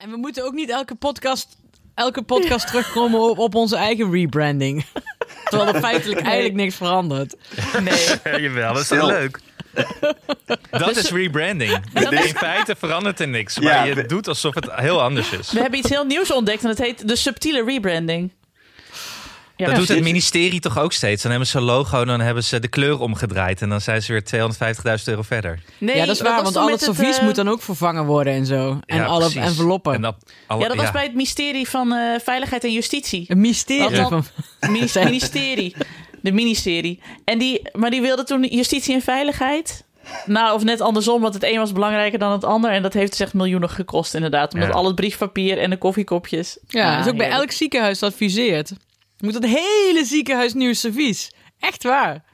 En we moeten ook niet elke podcast, elke podcast terugkomen op, op onze eigen rebranding. Terwijl er feitelijk eigenlijk niks verandert. Nee. Jawel, dat is wel leuk. Dat is rebranding. In feite verandert er niks, maar Ja, je we- doet alsof het heel anders is. We hebben iets heel nieuws ontdekt en het heet de subtiele rebranding. Ja, Dat doet het ministerie toch ook steeds. Dan hebben ze een logo en dan hebben ze de kleur omgedraaid. En dan zijn ze weer 250.000 euro verder. Nee, ja, dat is waar, want al het servies eh, moet dan ook vervangen worden en zo. En Ja, alle precies. enveloppen. En dat, alle- Ja, dat was ja. bij het ministerie van eh, Veiligheid en Justitie. Een mysterie. Wat van- Minis- ministerie. De ministerie. En die, maar die wilde toen justitie en veiligheid. Nou, of net andersom, want het een was belangrijker dan het ander. En dat heeft dus echt miljoenen gekost, inderdaad. Omdat Ja. al het briefpapier en de koffiekopjes. Ja, Ah, dat is ook bij heerlijk. elk ziekenhuis adviseert. Je moet het hele ziekenhuis nieuw servies. Echt waar.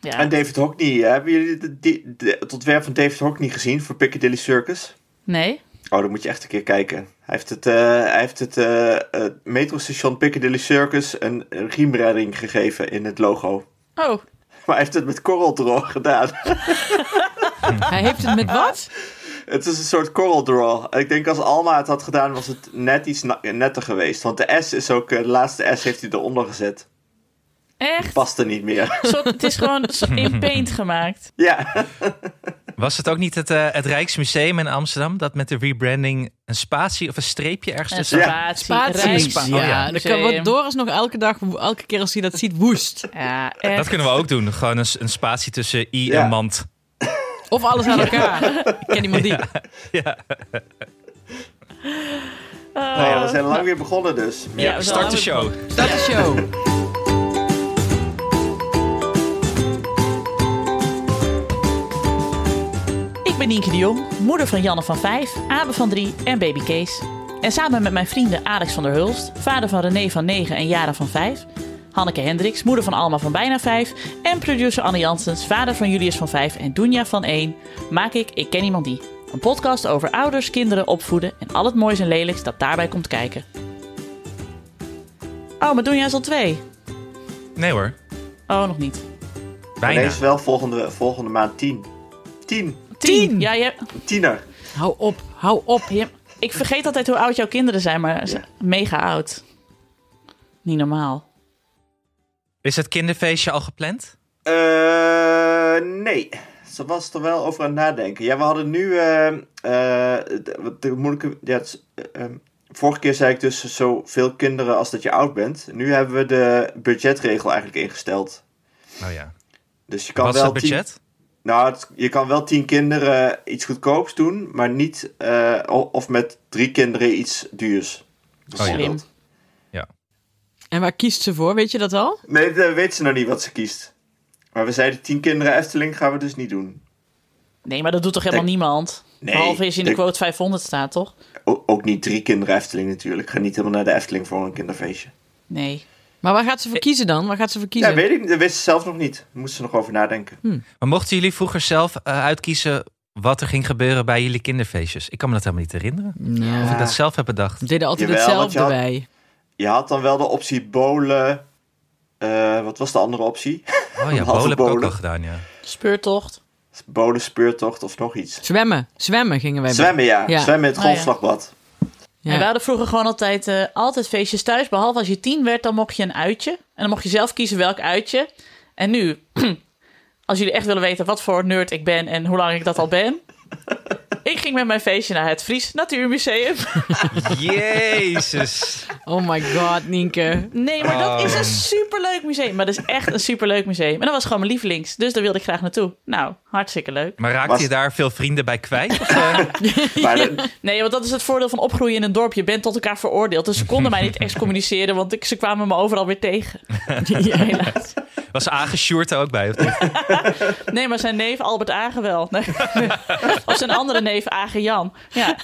Ja. En David Hockney, hebben jullie de- de- de- het ontwerp van David Hockney gezien voor Piccadilly Circus? Nee? Oh, dan moet je echt een keer kijken. Hij heeft het, eh, hij heeft het eh, eh, metrostation Piccadilly Circus een, een riemredding gegeven in het logo. Oh, Maar hij heeft het met Draw gedaan. Hij heeft het met wat? het is een soort Coral Draw. Ik denk als Alma het had gedaan, was het net iets netter geweest. Want de S is ook, eh, de laatste S heeft hij eronder gezet. echt? Past er niet meer. Soort, het is gewoon in paint gemaakt. ja. Was het ook niet het, eh, het Rijksmuseum in Amsterdam dat met de rebranding een spatie of een streepje ergens Een tussen? spatie. Spaties. Rijksmuseum. Ja, ja. dan kan, wordt Doris nog elke dag, elke keer als hij dat ziet, woest. Ja, echt. Dat kunnen we ook doen. Gewoon een, een spatie tussen i Ja. en mand. Of alles aan elkaar. Ik ken iemand die. Nou ja, we zijn lang weer begonnen dus. Ja, Start de show. Start de show. Ik ben Nienke de Jong, moeder van Janne van 5, Abe van 3 en baby Kees. En samen met mijn vrienden Alex van der Hulst, vader van René van 9 en Jara van 5, Hanneke Hendricks, moeder van Alma van bijna 5 en producer Anne Janssens, vader van Julius van 5 en Doenja van 1, maak ik Ik Ken Iemand Die. Een podcast over ouders, kinderen, opvoeden en al het moois en lelijks dat daarbij komt kijken. Oh, maar Doenja is al 2. Nee hoor, Oh, nog niet. Bijna. deze is wel volgende, volgende maand 10. 10. Tien. Ja, je, Tiener. Hou op, hou op. je- ik vergeet altijd hoe oud jouw kinderen zijn, maar ze zijn mega oud. Niet normaal. Is het kinderfeestje al gepland? Eh, nee. Ze was er wel over aan het nadenken. Ja, we hadden nu. eh, eh, de, moeilijke. Ja, het is, eh, eh, vorige keer zei ik dus zoveel kinderen als dat je oud bent. Nu hebben we de budgetregel eigenlijk ingesteld. Oh ja. Dus je kan Wat is wel het tien- budget? nou, het- je kan wel tien kinderen iets goedkoops doen, maar niet. eh, of met drie kinderen iets duurs. bijvoorbeeld. En waar kiest ze voor? Weet je dat al? Nee, dat weet ze nog niet wat ze kiest. Maar we zeiden tien kinderen Efteling gaan we dus niet doen. Nee, maar dat doet toch helemaal niemand? Nee, Behalve als je in de quote 500 staat, toch? O- ook niet drie kinderen Efteling natuurlijk. Ik ga niet helemaal naar de Efteling voor een kinderfeestje. Nee. Maar waar gaat ze voor kiezen dan? Waar gaat ze voor Ja, kiezen? weet ik niet. Dat wist ze zelf nog niet. Daar moest ze nog over nadenken. Maar mochten jullie vroeger zelf eh, uitkiezen wat er ging gebeuren bij jullie kinderfeestjes? Ik kan me dat helemaal niet herinneren. Ja. Of ik dat zelf heb bedacht. We deden altijd Jawel, hetzelfde had- bij. Je had dan wel de optie bolen. Eh, wat was de andere optie? Oh ja, bolen heb ik ook al gedaan, ja. Speurtocht. bolen, speurtocht of nog iets. Zwemmen. Zwemmen gingen wij. Zwemmen, ja. Ja. Zwemmen in het Oh, ja. golfslagbad. Ja. En we hadden vroeger gewoon altijd, eh, altijd feestjes thuis. Behalve als je tien werd, dan mocht je een uitje. En dan mocht je zelf kiezen welk uitje. En nu, als jullie echt willen weten wat voor nerd ik ben en hoe lang ik dat al ben. ik ging met mijn feestje naar het Fries Natuurmuseum. Jezus. Oh my god, Nienke. Nee, maar dat is Oh. een superleuk museum. Maar dat is echt een superleuk museum. En dat was gewoon mijn lievelings. Dus daar wilde ik graag naartoe. Nou, hartstikke leuk. Maar raakte Was- je daar veel vrienden bij kwijt? Of, eh? Nee, want dat is het voordeel van opgroeien in een dorp. Je bent tot elkaar veroordeeld. Dus ze konden mij niet excommuniceren, want ik, ze kwamen me overal weer tegen. Ja, helaas. Was Age Sjoerd er ook bij? Of niet? Nee, maar zijn neef Albert Agen wel. Nee. Of zijn andere neef Agen Jan. Ja.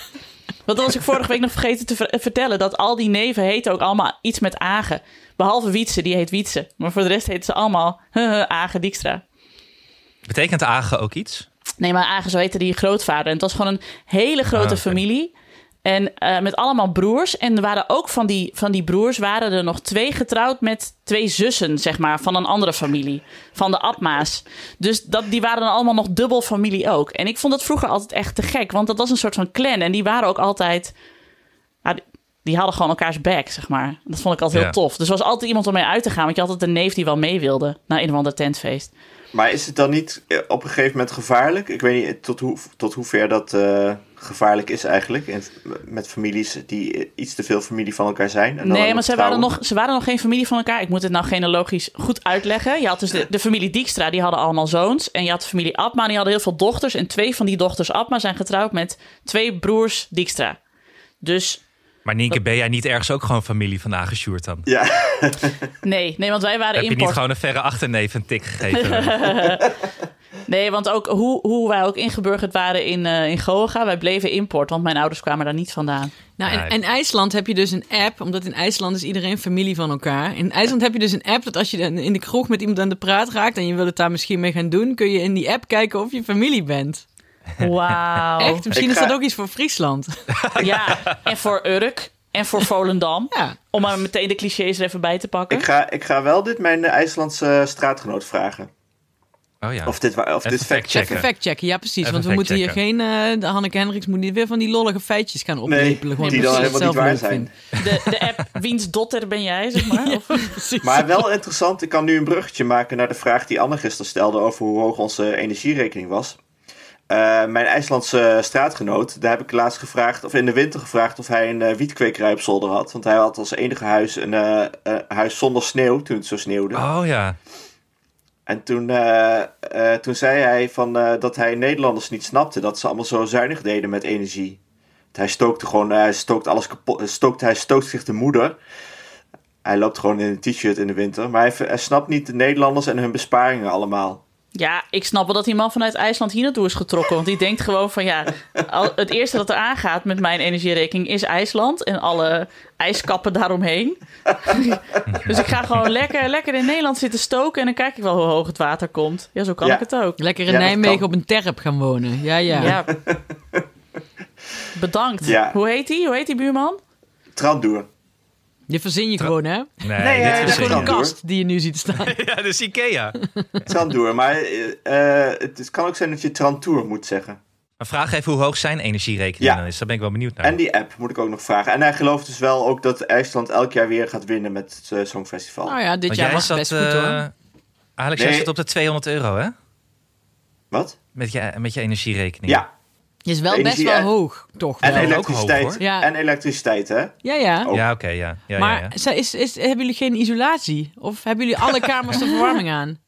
Want dat was ik vorige week nog vergeten te ver- vertellen. Dat al die neven heten ook allemaal iets met Agen. Behalve Wietse, die heet Wietse. Maar voor de rest heten ze allemaal Agen Dijkstra. Betekent Age ook iets? Nee, maar Agen, zo heette die grootvader. En het was gewoon een hele grote Ah, familie. En eh, met allemaal broers. En er waren ook van die, van die broers waren er nog twee getrouwd met twee zussen, zeg maar, van een andere familie. Van de Abma's. Dus dat, die waren dan allemaal nog dubbel familie ook. En ik vond dat vroeger altijd echt te gek. Want dat was een soort van clan. En die waren ook altijd ah, die, hadden gewoon elkaars back, zeg maar. Dat vond ik altijd heel tof. Dus er was altijd iemand om mee uit te gaan. Want je had altijd een neef die wel mee wilde naar een of ander tentfeest. Maar is het dan niet eh, op een gegeven moment gevaarlijk? Ik weet niet tot, hoe, tot hoever dat eh, gevaarlijk is eigenlijk. In, met families die iets te veel familie van elkaar zijn. En dan Nee, maar ze waren, nog, ze waren nog geen familie van elkaar. Ik moet het nou genealogisch goed uitleggen. Je had dus de, de familie Dijkstra, die hadden allemaal zoons. En je had de familie Abma, die hadden heel veel dochters. En twee van die dochters Abma zijn getrouwd met twee broers Dijkstra. Dus Maar Nienke, ben jij niet ergens ook gewoon familie van aangesjoerd dan? Ja, nee, nee want wij waren Heb je niet import. gewoon een verre achterneef een tik gegeven? Nee, want ook hoe, hoe wij ook ingeburgerd waren in, eh in Goa, wij bleven import. Want mijn ouders kwamen daar niet vandaan. Nou, in, in IJsland heb je dus een app, omdat in IJsland is iedereen familie van elkaar. In IJsland heb je dus een app dat als je dan in de kroeg met iemand aan de praat raakt en je wil het daar misschien mee gaan doen, kun je in die app kijken of je familie bent. Wauw. Echt? Misschien Ik is ga- dat ook iets voor Friesland. Ja, en voor Urk en voor Volendam. Ja. Om maar meteen de clichés er even bij te pakken. ik ga, ik ga wel dit mijn eh, IJslandse straatgenoot vragen. Oh ja. Of dit, of Even dit fact factchecken. Even factchecken, ja precies. Even want we moeten hier geen, eh, de Hanneke Hendricks moet niet weer van die lollige feitjes gaan Nee, oplepelen. gewoon die dan helemaal niet waar zijn. De, de app Wiens dotter ben jij, zeg maar? Of, Precies. Maar wel interessant, ik kan nu een bruggetje maken naar de vraag die Anne gisteren stelde over hoe hoog onze energierekening was. Eh, mijn IJslandse straatgenoot, daar heb ik laatst gevraagd, of in de winter gevraagd, of hij een eh, wietkwekerij op zolder had. Want hij had als enige huis een eh, eh, huis zonder sneeuw toen het zo sneeuwde. Oh ja. En toen, toen zei hij van, dat hij Nederlanders niet snapte dat ze allemaal zo zuinig deden met energie. Hij stookte gewoon, hij stookt alles kapot, stookt, hij stookt zich de moeder. Hij loopt gewoon in een t-shirt in de winter. Maar hij, hij snapt niet de Nederlanders en hun besparingen allemaal. Ja, ik snap wel dat die man vanuit IJsland hier naartoe is getrokken. Want die denkt gewoon van ja, al, het eerste dat er aangaat met mijn energierekening is IJsland. En alle ijskappen daaromheen. dus ik ga gewoon lekker, lekker in Nederland zitten stoken. En dan kijk ik wel hoe hoog het water komt. Ja, zo kan Ja. ik het ook. Lekker in Ja, Nijmegen op een terp gaan wonen. Ja, ja. Ja. Bedankt. Ja. Hoe heet die? Hoe heet die buurman? Trandoer. Je verzin je gewoon, hè? Nee, Nee, dit ja, is gewoon een kast die je nu ziet staan. Ja, dus Ikea. Trandoer. Maar eh, eh, het is- kan ook zijn dat je Trantour moet zeggen. Maar vraag even hoe hoog zijn energierekening Ja. dan is. Daar ben ik wel benieuwd naar. En die app moet ik ook nog vragen. En hij gelooft dus wel ook dat IJsland elk jaar weer gaat winnen met het eh, Songfestival. Nou ja, dit Want jaar was het zat, best goed, eh, hoor. Alex, Nee. jij zit op de 200 euro, hè? Wat? Met je, met je energierekening. Ja. Je is wel energie best wel en- hoog, toch? En wel. ele- elektriciteit. hoog. Ja. En elektriciteit, hè? Ja, ja. Ja, oké, ja. ja, maar ja, ja. zij- Is, is, hebben jullie geen isolatie? Of hebben jullie alle kamers de verwarming aan?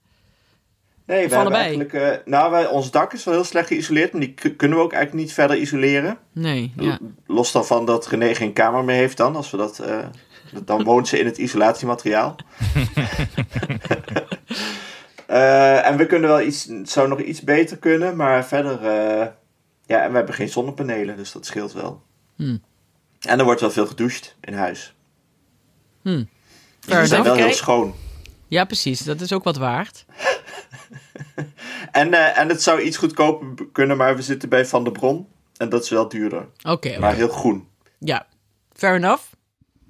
Nee, we Of hebben allebei? eigenlijk... eh, nou, wij, ons dak is wel heel slecht geïsoleerd, maar die kunnen we ook eigenlijk niet verder isoleren. Nee, ja. Los dan van dat René geen kamer meer heeft dan, als we dat... eh, dan woont ze in het isolatiemateriaal. Eh, en we kunnen wel iets... Het zou nog iets beter kunnen, maar verder... ja, en we hebben geen zonnepanelen, dus dat scheelt wel. Hmm. En er wordt wel veel gedoucht in huis. Hmm. Dus we zijn wel heel schoon. ja, precies. Dat is ook wat waard. En, eh, en het zou iets goedkoper kunnen, maar we zitten bij Van der Bron. En dat is wel duurder. Oké. Maar heel groen. ja. Fair enough.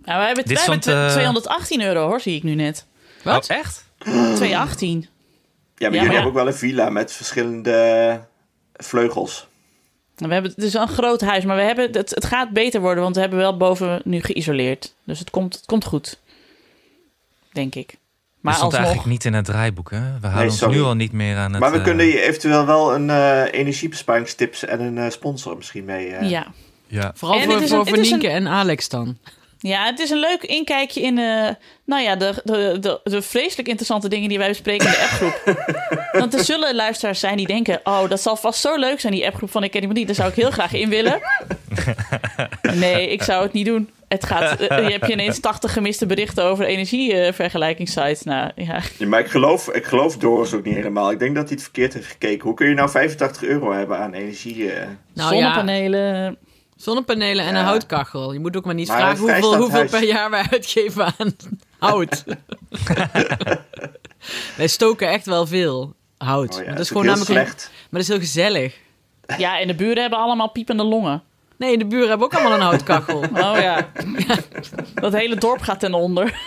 Nou, wij hebben, wij stond, eh, 218 euro hoor, zie ik nu net. Wat? Oh, echt? 218. Ja, maar Ja, jullie maar ja. hebben ook wel een villa met verschillende vleugels. We hebben, het is een groot huis, maar we hebben, het, het gaat beter worden, want we hebben wel boven nu geïsoleerd. Dus het komt, het komt goed. Denk ik. Maar Maar stond alsnog, eigenlijk niet in het draaiboek, hè? We houden ons sorry. nu al niet meer aan het... maar we eh, kunnen je eventueel wel een eh, energiebesparingstips en een eh, sponsor misschien mee. eh. ja. Ja. Vooral En voor, voor, een- Nienke en Alex dan. Ja, het is een leuk inkijkje in eh, nou ja, de, de, de, de vreselijk interessante dingen die wij bespreken in de appgroep. want er zullen luisteraars zijn die denken, oh, dat zal vast zo leuk zijn, die appgroep van Ik Ken Iemand Niet. Daar zou ik heel graag in willen. nee, ik zou het niet doen. Het gaat, eh, je hebt je ineens 80 gemiste berichten over energievergelijkingssites. nou, ja. Ja, maar ik geloof, ik geloof Doris ook niet helemaal. Ik denk dat hij het verkeerd heeft gekeken. Hoe kun je nou 85 euro hebben aan energie? eh? Nou ja, Zonnepanelen. en Ja. een houtkachel. Je moet ook maar niet Maar vragen hoeveel, hoeveel per jaar wij uitgeven aan hout. wij stoken echt wel veel hout. Oh ja, maar dat is gewoon heel namelijk een- slecht. maar dat is heel gezellig. Ja, en de buren hebben allemaal piepende longen. Nee, de buren hebben ook allemaal een houtkachel. Oh ja. Dat hele dorp gaat ten onder.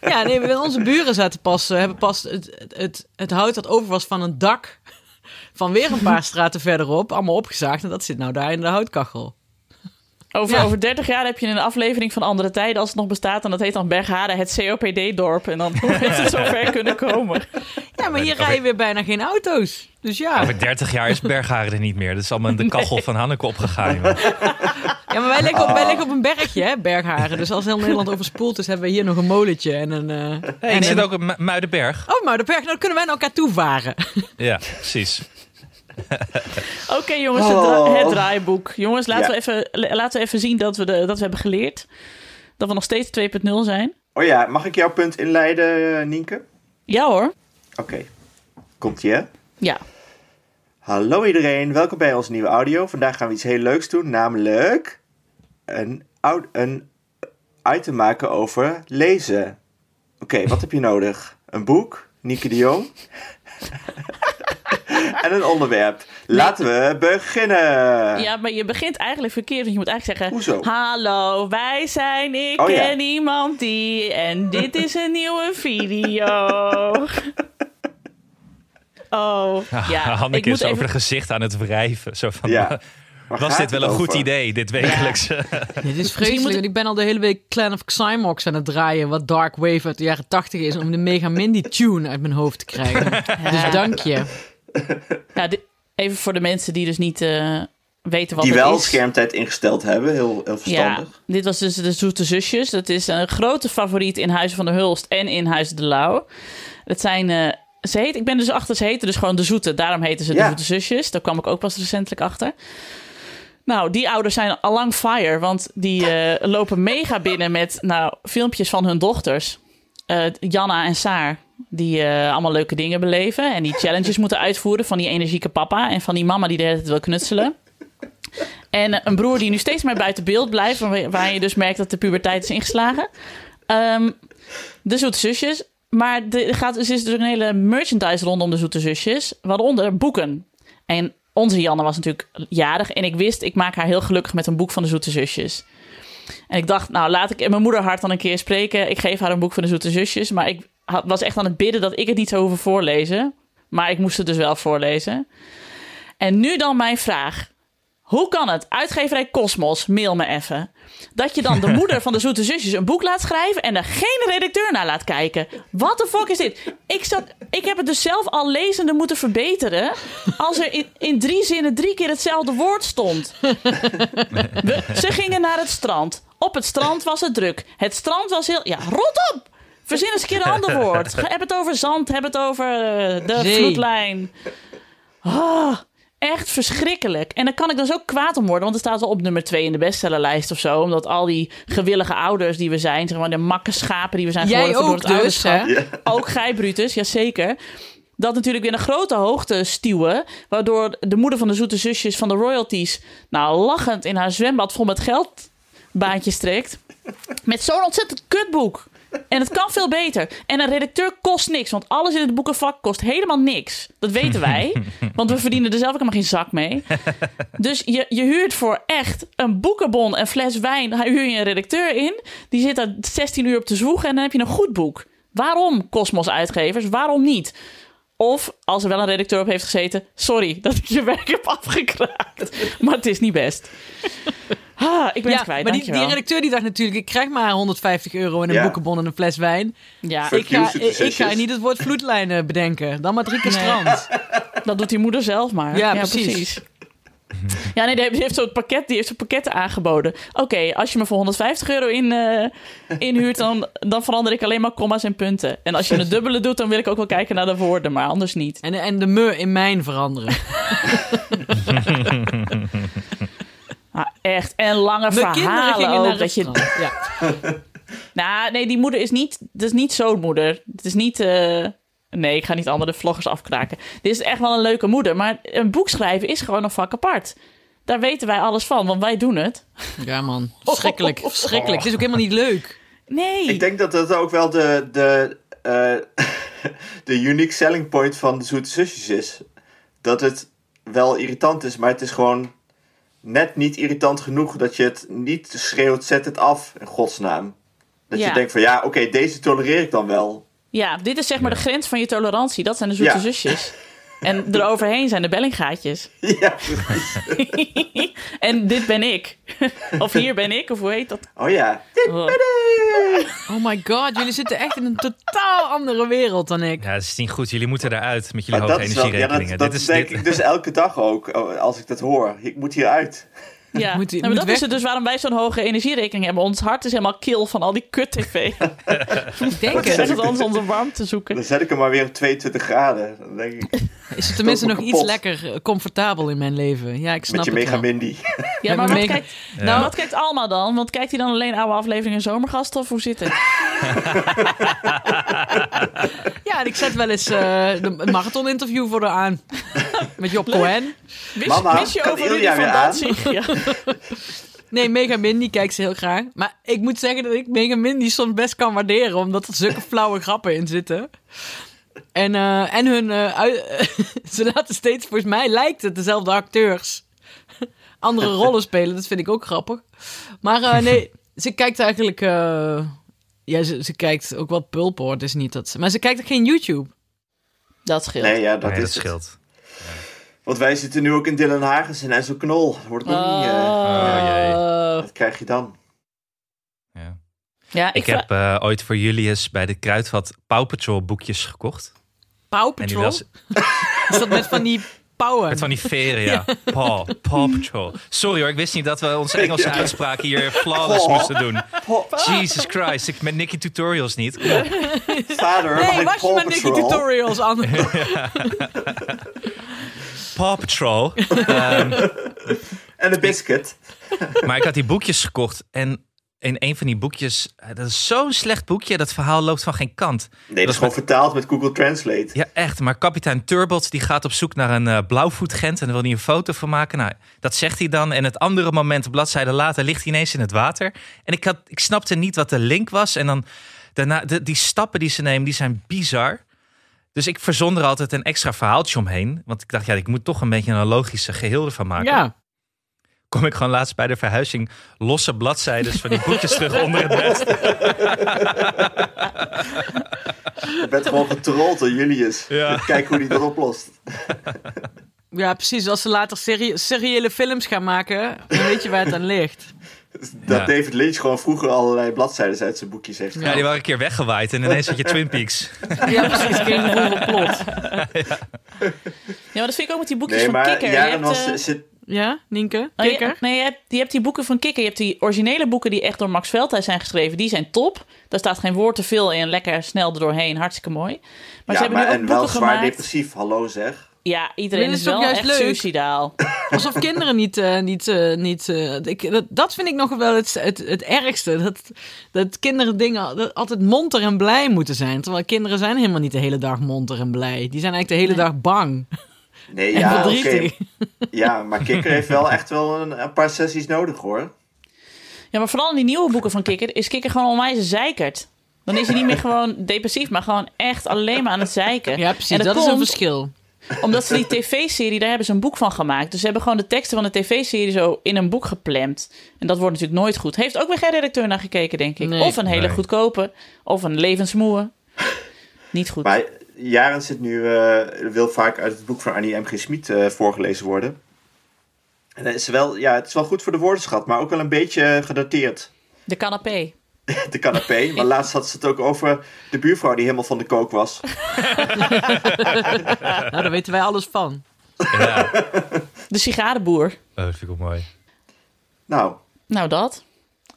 Ja, nee, we- onze buren zaten pas, eh, hebben pas het, het, het, het hout dat over was van een dak van weer een paar straten verderop allemaal opgezaagd. En dat zit nou daar in de houtkachel. Over, Ja. over 30 jaar heb je een aflevering van Andere Tijden, als het nog bestaat. En dat heet dan Bergharen, het COPD-dorp. En dan hoe is het zover kunnen komen. Ja, maar hier rijden weer bijna geen auto's. Dus ja. Over 30 jaar is Bergharen er niet meer. Dat is allemaal in de kachel van Hanneke opgegaan. Ja, maar wij liggen, op, wij liggen op een bergje, hè, Bergharen. Dus als heel Nederland overspoeld is, hebben we hier nog een molentje en een... eh, Hey, en ik zit een- ook Mu- Muidenberg. Oh, maar de berg, nou dan kunnen wij naar elkaar toe varen. Ja, precies. Oké, jongens, het, Oh. dra- het draaiboek. Jongens, laten, Ja. we even, la- laten we even zien dat we, de, dat we hebben geleerd. Dat we nog steeds 2.0 zijn. Oh ja, mag ik jouw punt inleiden, eh, Nienke? Ja hoor. Oké. Komt-ie, hè? Ja. Hallo iedereen, welkom bij onze nieuwe audio. Vandaag gaan we iets heel leuks doen, namelijk een, een item maken over lezen. Oké, wat heb je nodig? Een boek, Nieke de Jong. en een onderwerp. Laten we beginnen. Ja, maar je begint eigenlijk verkeerd. Want je moet eigenlijk zeggen... Hoezo? Hallo, wij zijn ik Oh, ja. en iemand die... En dit is een nieuwe video. Oh, ja. Hanneke ik moet is over even... de gezicht aan het wrijven. Zo van, Ja. Was dit wel het een goed idee, dit wekelijkse? Dit is vreselijk. ik- want Ik ben al de hele week Clan of Xymox aan het draaien. Wat Dark Wave uit de jaren 80 is. Om de Mega Mindy tune uit mijn hoofd te krijgen. Dus dank je. Ja, dit- even voor de mensen die dus niet eh, weten wat Die wel is. schermtijd ingesteld hebben, heel, heel Ja, verstandig. dit was dus de Zoete Zusjes. Dat is een grote favoriet in Huizen van de Hulst en in Huizen de Lauw. Het zijn... eh, ze heet, ik ben dus achter, ze heten dus gewoon de Zoete. Daarom heten ze de Ja. Zoete Zusjes. Daar kwam ik ook pas recentelijk achter. Nou, die ouders zijn allang fire, want die eh, lopen mega binnen met nou, filmpjes van hun dochters. Eh, Janna en Saar, die eh, allemaal leuke dingen beleven en die challenges moeten uitvoeren van die energieke papa en van die mama die de hele tijd wil knutselen. En een broer die nu steeds meer buiten beeld blijft, waar, je dus merkt dat de puberteit is ingeslagen. Ehm, de Zoete Zusjes. Maar er gaat, er is dus een hele merchandise rondom de Zoete Zusjes, waaronder boeken. En onze Janne was natuurlijk jarig en ik wist, ik maak haar heel gelukkig met een boek van de Zoete Zusjes. En ik dacht, nou laat ik mijn moeder hart dan een keer spreken. Ik geef haar een boek van de Zoete Zusjes. Maar ik was echt aan het bidden dat ik het niet zou hoeven voorlezen. Maar ik moest het dus wel voorlezen. En nu dan mijn vraag. Hoe kan het, uitgeverij Cosmos, mail me even, dat je dan de moeder van de Zoete Zusjes een boek laat schrijven en er geen redacteur naar laat kijken? Wat de fuck is dit? Ik, zat, ik heb het dus zelf al lezende moeten verbeteren als er in, in drie zinnen drie keer hetzelfde woord stond. We- ze gingen naar het strand. Op het strand was het druk. Het strand was heel... Ja, rot op! Verzin eens een keer een ander woord. Heb het over zand, heb het over eh, de vloedlijn. Ah, echt verschrikkelijk. En dan kan ik dus ook kwaad om worden, want het staat wel op nummer 2 in de bestsellerlijst of zo. Omdat al die gewillige ouders die we zijn, zeg maar de makke schapen die we zijn Jij geworden door ook het dus, ouderschap. hè? Ook gij, Brutus, jazeker. Dat natuurlijk weer een grote hoogte stuwen. Waardoor de moeder van de zoete zusjes van de royalties... nou, lachend in haar zwembad vol met geld baantjes trekt. Met zo'n ontzettend kutboek. En het kan veel beter. En een redacteur kost niks. Want alles in het boekenvak kost helemaal niks. Dat weten wij. Want we verdienen er zelf ook helemaal geen zak mee. Dus je, je huurt voor echt een boekenbon, een fles wijn. Daar huur je een redacteur in. Die zit daar 16 uur op te zwoegen. En dan heb je een goed boek. Waarom, Cosmos uitgevers? Waarom niet? Of als er wel een redacteur op heeft gezeten, sorry dat ik je werk heb afgekraakt. Maar het is niet best. Ah, ik ben Ja, het kwijt, maar die, redacteur die dacht natuurlijk, ik krijg maar 150 euro en een Ja. boekenbon en een fles wijn. Ja, Ik ga, ik, ik ga zusjes. niet het woord vloedlijnen bedenken. Dan maar drie keer Nee. strand. dat doet die moeder zelf maar. Ja, precies. Ja, nee, die heeft, zo'n pakket, die heeft zo'n pakketten aangeboden. Oké, als je me voor 150 euro in, eh, inhuurt, dan, dan verander ik alleen maar comma's en punten. En als je een dubbele doet, dan wil ik ook wel kijken naar de woorden, maar anders niet. En, en de me in mijn veranderen. Ah, echt. En lange Mijn kinderen verhalen gingen ook. naar Dat je. Ja. nou, nee, die moeder is niet... Het is niet zo'n moeder. Het is niet... eh, nee, ik ga niet andere vloggers afkraken. Dit is echt wel een leuke moeder. Maar een boek schrijven is gewoon een vak apart. Daar weten wij alles van, want wij doen het. ja man, verschrikkelijk. Verschrikkelijk. Het is ook helemaal niet leuk. Nee. Ik denk dat dat ook wel de, de, eh, de unique selling point van de Zoete Zusjes is. Dat het wel irritant is, maar het is gewoon net niet irritant genoeg dat je het niet schreeuwt, zet het af, in godsnaam. Dat Ja. je denkt van ja, oké, deze tolereer ik dan wel. Ja, dit is zeg maar de grens van je tolerantie. Dat zijn de zoete Ja. zusjes. En eroverheen zijn de bellinggaatjes. Ja, en dit ben ik. of hier ben ik, of hoe heet dat? Oh ja. Dit Oh. ben ik. Oh my god, jullie zitten echt in een totaal andere wereld dan ik. Ja, dat is niet goed. Jullie moeten eruit met jullie Maar hoge dat is wel, ja, energierekeningen. dat, dat dit is, denk dit- ik dus elke dag ook, oh, als ik dat hoor. Ik moet hieruit. Ja, Moet- Nou, maar moet dat weg. is het dus waarom wij zo'n hoge energierekening hebben. Ons hart is helemaal kil van al die kut-tv. Ik denk We het. zeggen ons onze warmte zoeken. Dan zet ik hem maar weer op 22 graden. Dan denk ik, Is het tenminste nog iets lekker eh, comfortabel in mijn leven? Ja, ik snap met je het mindy. Ja, maar wat mega- kijkt, Ja. nou, wat kijkt Alma dan? Want kijkt hij dan alleen oude afleveringen Zomergasten of hoe zit het? Ja, en ik zet wel eens eh de een marathon-interview voor haar aan. Met Job Cohen. Wist, Mama, wist je kan over Rudy Ilja van weer aan? Danzig? Ja. Nee, Mega Mindy kijkt ze heel graag. Maar ik moet zeggen dat ik Mega Mindy soms best kan waarderen. Omdat er zulke flauwe grappen in zitten. En, eh, en hun... eh, ze laten steeds, volgens mij lijkt het dezelfde acteurs. Andere rollen spelen, dat vind ik ook grappig. Maar eh, nee, ze kijkt eigenlijk... eh, ja, ze, ze kijkt ook wat pulp hoor. Het is niet dat ze... Maar ze kijkt ook geen YouTube. Dat scheelt. Nee, ja, dat Nee, is dat het. scheelt. Want wij zitten nu ook in Dylan Hagens en zo Knol. Dat wordt ook niet... eh, Oh, jee. Oh. wat krijg je dan? Ja. ja, ik, heb eh, ooit voor Julius bij de Kruidvat Paw Patrol boekjes gekocht. Paw Patrol? Is dat met van die pauwen? met van die veren, ja. Paw, Paw Patrol. Sorry hoor, ik wist niet dat we onze Engelse Ja. uitspraak hier flawless Paw. moesten doen. Paw- Jesus Christ, ik met Nicky Tutorials niet. Vader, Nee, was je met Nicky? Tutorials aan? Paw Patrol. Ehm, En een biscuit. maar ik had die boekjes gekocht en in een van die boekjes, eh, dat is zo'n slecht boekje, dat verhaal loopt van geen kant. Nee, dat is gewoon met- vertaald met Google Translate. Ja, echt. Maar kapitein Turbot die gaat op zoek naar een eh blauwvoetgent en daar wil hij een foto van maken. Nou, dat zegt hij dan. En het andere moment, bladzijde later, ligt hij ineens in het water. En ik, had, ik snapte niet wat de link was. En dan daarna, de, die stappen die ze nemen, die zijn bizar. Dus ik verzon er altijd een extra verhaaltje omheen. Want ik dacht, ja, ik moet toch een beetje een logische geheel ervan maken. Ja. Kom ik gewoon laatst bij de verhuizing losse bladzijden van die boekjes terug onder het bed. Je bent gewoon getrold door Julius. Ja. Kijk hoe hij dat oplost. ja, precies. Als ze later serie seriële films gaan maken, dan weet je waar het aan ligt. Dat Ja. David Lynch gewoon vroeger allerlei bladzijden uit zijn boekjes heeft Ja, gehaald. die waren een keer weggewaaid en ineens had je Twin Peaks. Ja, precies. Geen gevoel plot. ja, maar dat vind ik ook met die boekjes Nee, van maar Kikker. Jaren hebt, was, eh, zit, Ja, Nienke? Oh, je- Kikker? nee, je hebt, je hebt die boeken van Kikker. Je hebt die originele boeken die echt door Max Veldhuis zijn geschreven. Die zijn top. Daar staat geen woord te veel in. Lekker snel er doorheen. Hartstikke mooi. Maar ja, ze hebben maar, nu ook en wel boeken zwaar gemaakt. depressief. Hallo zeg. Ja, iedereen is wel juist echt leuk? suicidaal. Alsof kinderen niet... eh, niet, eh, niet eh, ik, dat, dat vind ik nog wel het, het, het ergste. Dat, dat kinderen dingen dat altijd monter en blij moeten zijn. Terwijl kinderen zijn helemaal niet de hele dag monter en blij. Die zijn eigenlijk de hele dag bang Nee, en ja, oké. verdrietig. Ja, maar Kikker heeft wel echt wel een, een paar sessies nodig hoor. Ja, maar vooral in die nieuwe boeken van Kikker is Kikker gewoon onwijs zeikert. Dan is hij niet meer gewoon depressief, maar gewoon echt alleen maar aan het zeiken. Ja, precies. En Dat, is een verschil. Omdat ze die tv-serie, daar hebben ze een boek van gemaakt. Dus ze hebben gewoon de teksten van de tv-serie zo in een boek geplemd. En dat wordt natuurlijk nooit goed. Heeft ook weer geen redacteur naar gekeken, denk ik. Nee. of een hele Nee. goedkope, of een levensmoe. Niet goed. Maar Jaren zit nu, eh, wil vaak uit het boek van Annie M. G. Smit eh, voorgelezen worden. En dat is wel, ja, het is wel goed voor de woordenschat, maar ook wel een beetje gedateerd. De canapé. De canapé. Maar laatst had ze het ook over de buurvrouw die helemaal van de kook was. Nou, daar weten wij alles van. Ja. De sigarenboer. Oh, dat vind ik ook mooi. Nou, Nou, dat.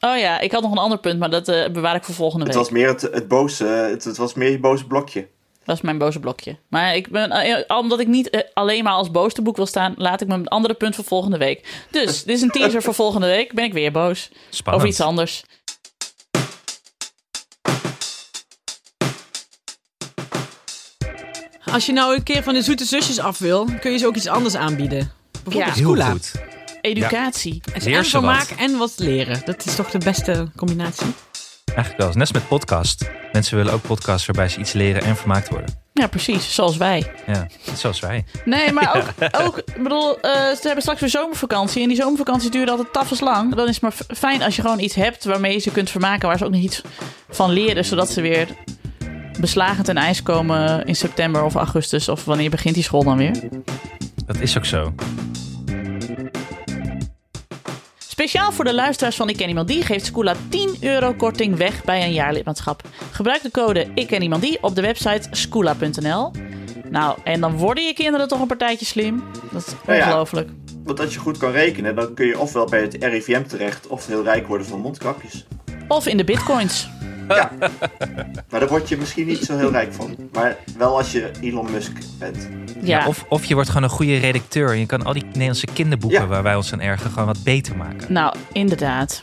Oh ja, ik had nog een ander punt, maar dat eh, bewaar ik voor volgende het week. was meer het, het boze, het, het was meer je boze blokje. Dat is mijn boze blokje. Maar ik ben, eh, omdat ik niet eh, alleen maar als boos te boek wil staan, laat ik mijn andere punt voor volgende week. Dus, dit is een teaser voor volgende week. Ben ik weer boos. Spannend. Over iets anders. Als je nou een keer van de zoete zusjes af wil, kun je ze ook iets anders aanbieden. Bijvoorbeeld Ja. Heel Scula. goed. Educatie. En Leer en wat. maken en wat leren. Dat is toch de beste combinatie? Eigenlijk wel. Net als met podcast. Mensen willen ook podcasts waarbij ze iets leren en vermaakt worden. Ja, precies. Zoals wij. Ja, zoals wij. Nee, maar ook, ook ik bedoel, eh, ze hebben straks weer zomervakantie. En die zomervakantie duurt altijd tafels lang. Dan is het maar fijn als je gewoon iets hebt waarmee je ze kunt vermaken. Waar ze ook nog iets van leren. Zodat ze weer beslagen ten ijs komen in september of augustus. Of wanneer begint die school dan weer? Dat is ook zo. Speciaal voor de luisteraars van Ik Ken Iemand Die geeft Scoola 10 euro korting weg bij een jaarlidmaatschap. Gebruik de code Ik Ken Iemand Die op de website scoola.nl. Nou, en dan worden je kinderen toch een partijtje slim. Dat is Nou ja. ongelooflijk. Want als je goed kan rekenen, dan kun je ofwel bij het RIVM terecht of heel rijk worden van mondkapjes. Of in de bitcoins. Ja. maar daar word je misschien niet zo heel rijk van. Maar wel als je Elon Musk bent. Ja, Ja, of, of je wordt gewoon een goede redacteur. En je kan al die Nederlandse kinderboeken Ja. waar wij ons aan ergeren gewoon wat beter maken. nou, inderdaad.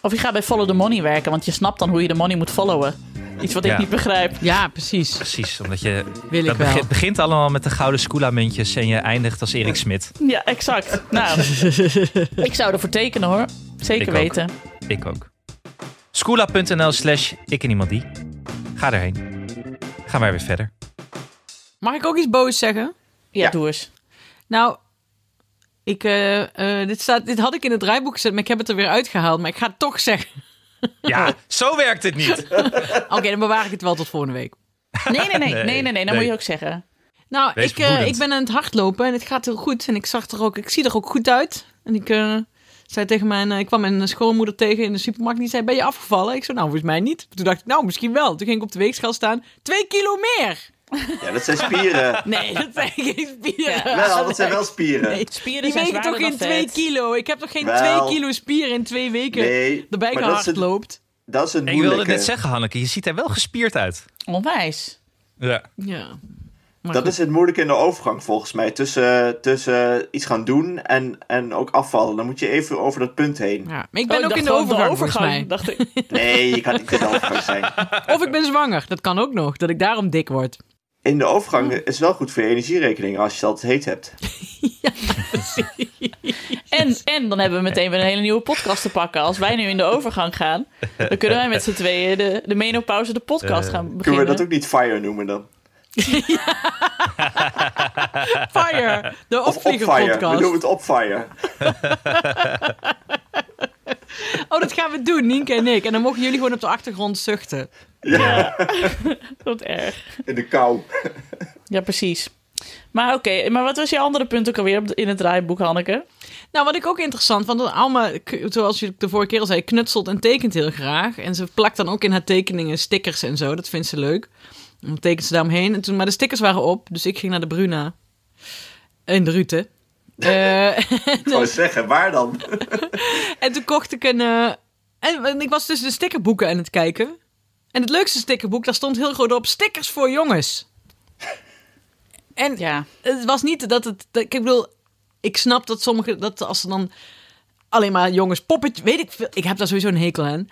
Of je gaat bij Follow the Money werken, want je snapt dan hoe je de money moet followen. Iets wat ik Ja. niet begrijp. Ja, precies. Precies, omdat je... Wil ik dat wel. begint, begint allemaal met de gouden Scula-muntjes en je eindigt als Erik Smit. Ja, exact. Nou, ik zou ervoor tekenen hoor. Zeker Ik ook. weten. Ik ook. Scula.nl slash ik en iemand die. Ga erheen. Gaan wij weer verder. Mag ik ook iets boos zeggen? Ja, Ja. doe eens. Nou, ik, eh, eh, dit, staat, dit had ik in het draaiboek gezet, maar ik heb het er weer uitgehaald. Maar ik ga het toch zeggen. Ja, zo werkt het niet. Oké, dan bewaar ik het wel tot volgende week. Nee, nee, nee. Nee, Nee, nee, nee. Dat nee. moet je ook zeggen. Nou, Wees ik, eh, ik ben aan het hardlopen en het gaat heel goed. En ik zag er ook, ik zie er ook goed uit. En ik zei tegen mijn, eh, ik kwam mijn schoonmoeder tegen in de supermarkt. Die zei, ben je afgevallen? Ik zei, nou, volgens mij niet. Toen dacht ik, nou, misschien wel. Toen ging ik op de weegschaal staan. Twee kilo meer! Ja, dat zijn spieren. Nee, dat zijn geen spieren. wel, dat zijn wel spieren. Nee, Spieren die zijn wegen toch geen dan 2 vet. kilo? Ik heb toch geen Wel. 2 kilo spieren in twee weken Nee, erbij maar dat is, een, gehardloopt? dat is een Ik wilde moeilijke. net zeggen, Hanneke, je ziet er wel gespierd uit. Onwijs. Ja. Ja. Maar Dat goed. is het moeilijke in de overgang volgens mij. Tussen, tussen iets gaan doen en, en ook afvallen. Dan moet je even over dat punt heen. Ja, maar ik Oh, ben ik ook in de overgang, volgens mij. dacht ik. Nee, je kan niet in de overgang zijn. Of ik ben zwanger. Dat kan ook nog. Dat ik daarom dik word. In de overgang is wel goed voor je energierekening als je het altijd heet hebt. En, en dan hebben we meteen weer een hele nieuwe podcast te pakken. Als wij nu in de overgang gaan, dan kunnen wij met z'n tweeën de, de menopauze de podcast Eh, gaan Kunnen beginnen. we dat ook niet fire noemen dan? Fire, de opfire. We noemen het opfire. Oh, dat gaan we doen, Nienke en ik. En dan mogen jullie gewoon op de achtergrond zuchten. Ja, Wat erg. in de kou. Ja, precies. Maar oké, maar wat was je andere punt ook alweer in het draaiboek, Hanneke? Nou, wat ik ook interessant vond, dat Alma, zoals je de vorige keer al zei, knutselt en tekent heel graag. En ze plakt dan ook in haar tekeningen stickers en zo. Dat vindt ze leuk. En dan tekent ze daaromheen. En toen, maar de stickers waren op, dus ik ging naar de Bruna. In de Rute. Eh, Ik wou zeggen, waar dan? en toen kocht ik een... eh, en, en ik was dus de stickerboeken aan het kijken. En het leukste stickerboek, daar stond heel groot op... Stickers voor jongens. En Ja. het was niet dat het. dat- ik bedoel, ik snap dat sommige. dat als ze dan alleen maar jongens poppetje. weet ik veel. Ik heb daar sowieso een hekel aan.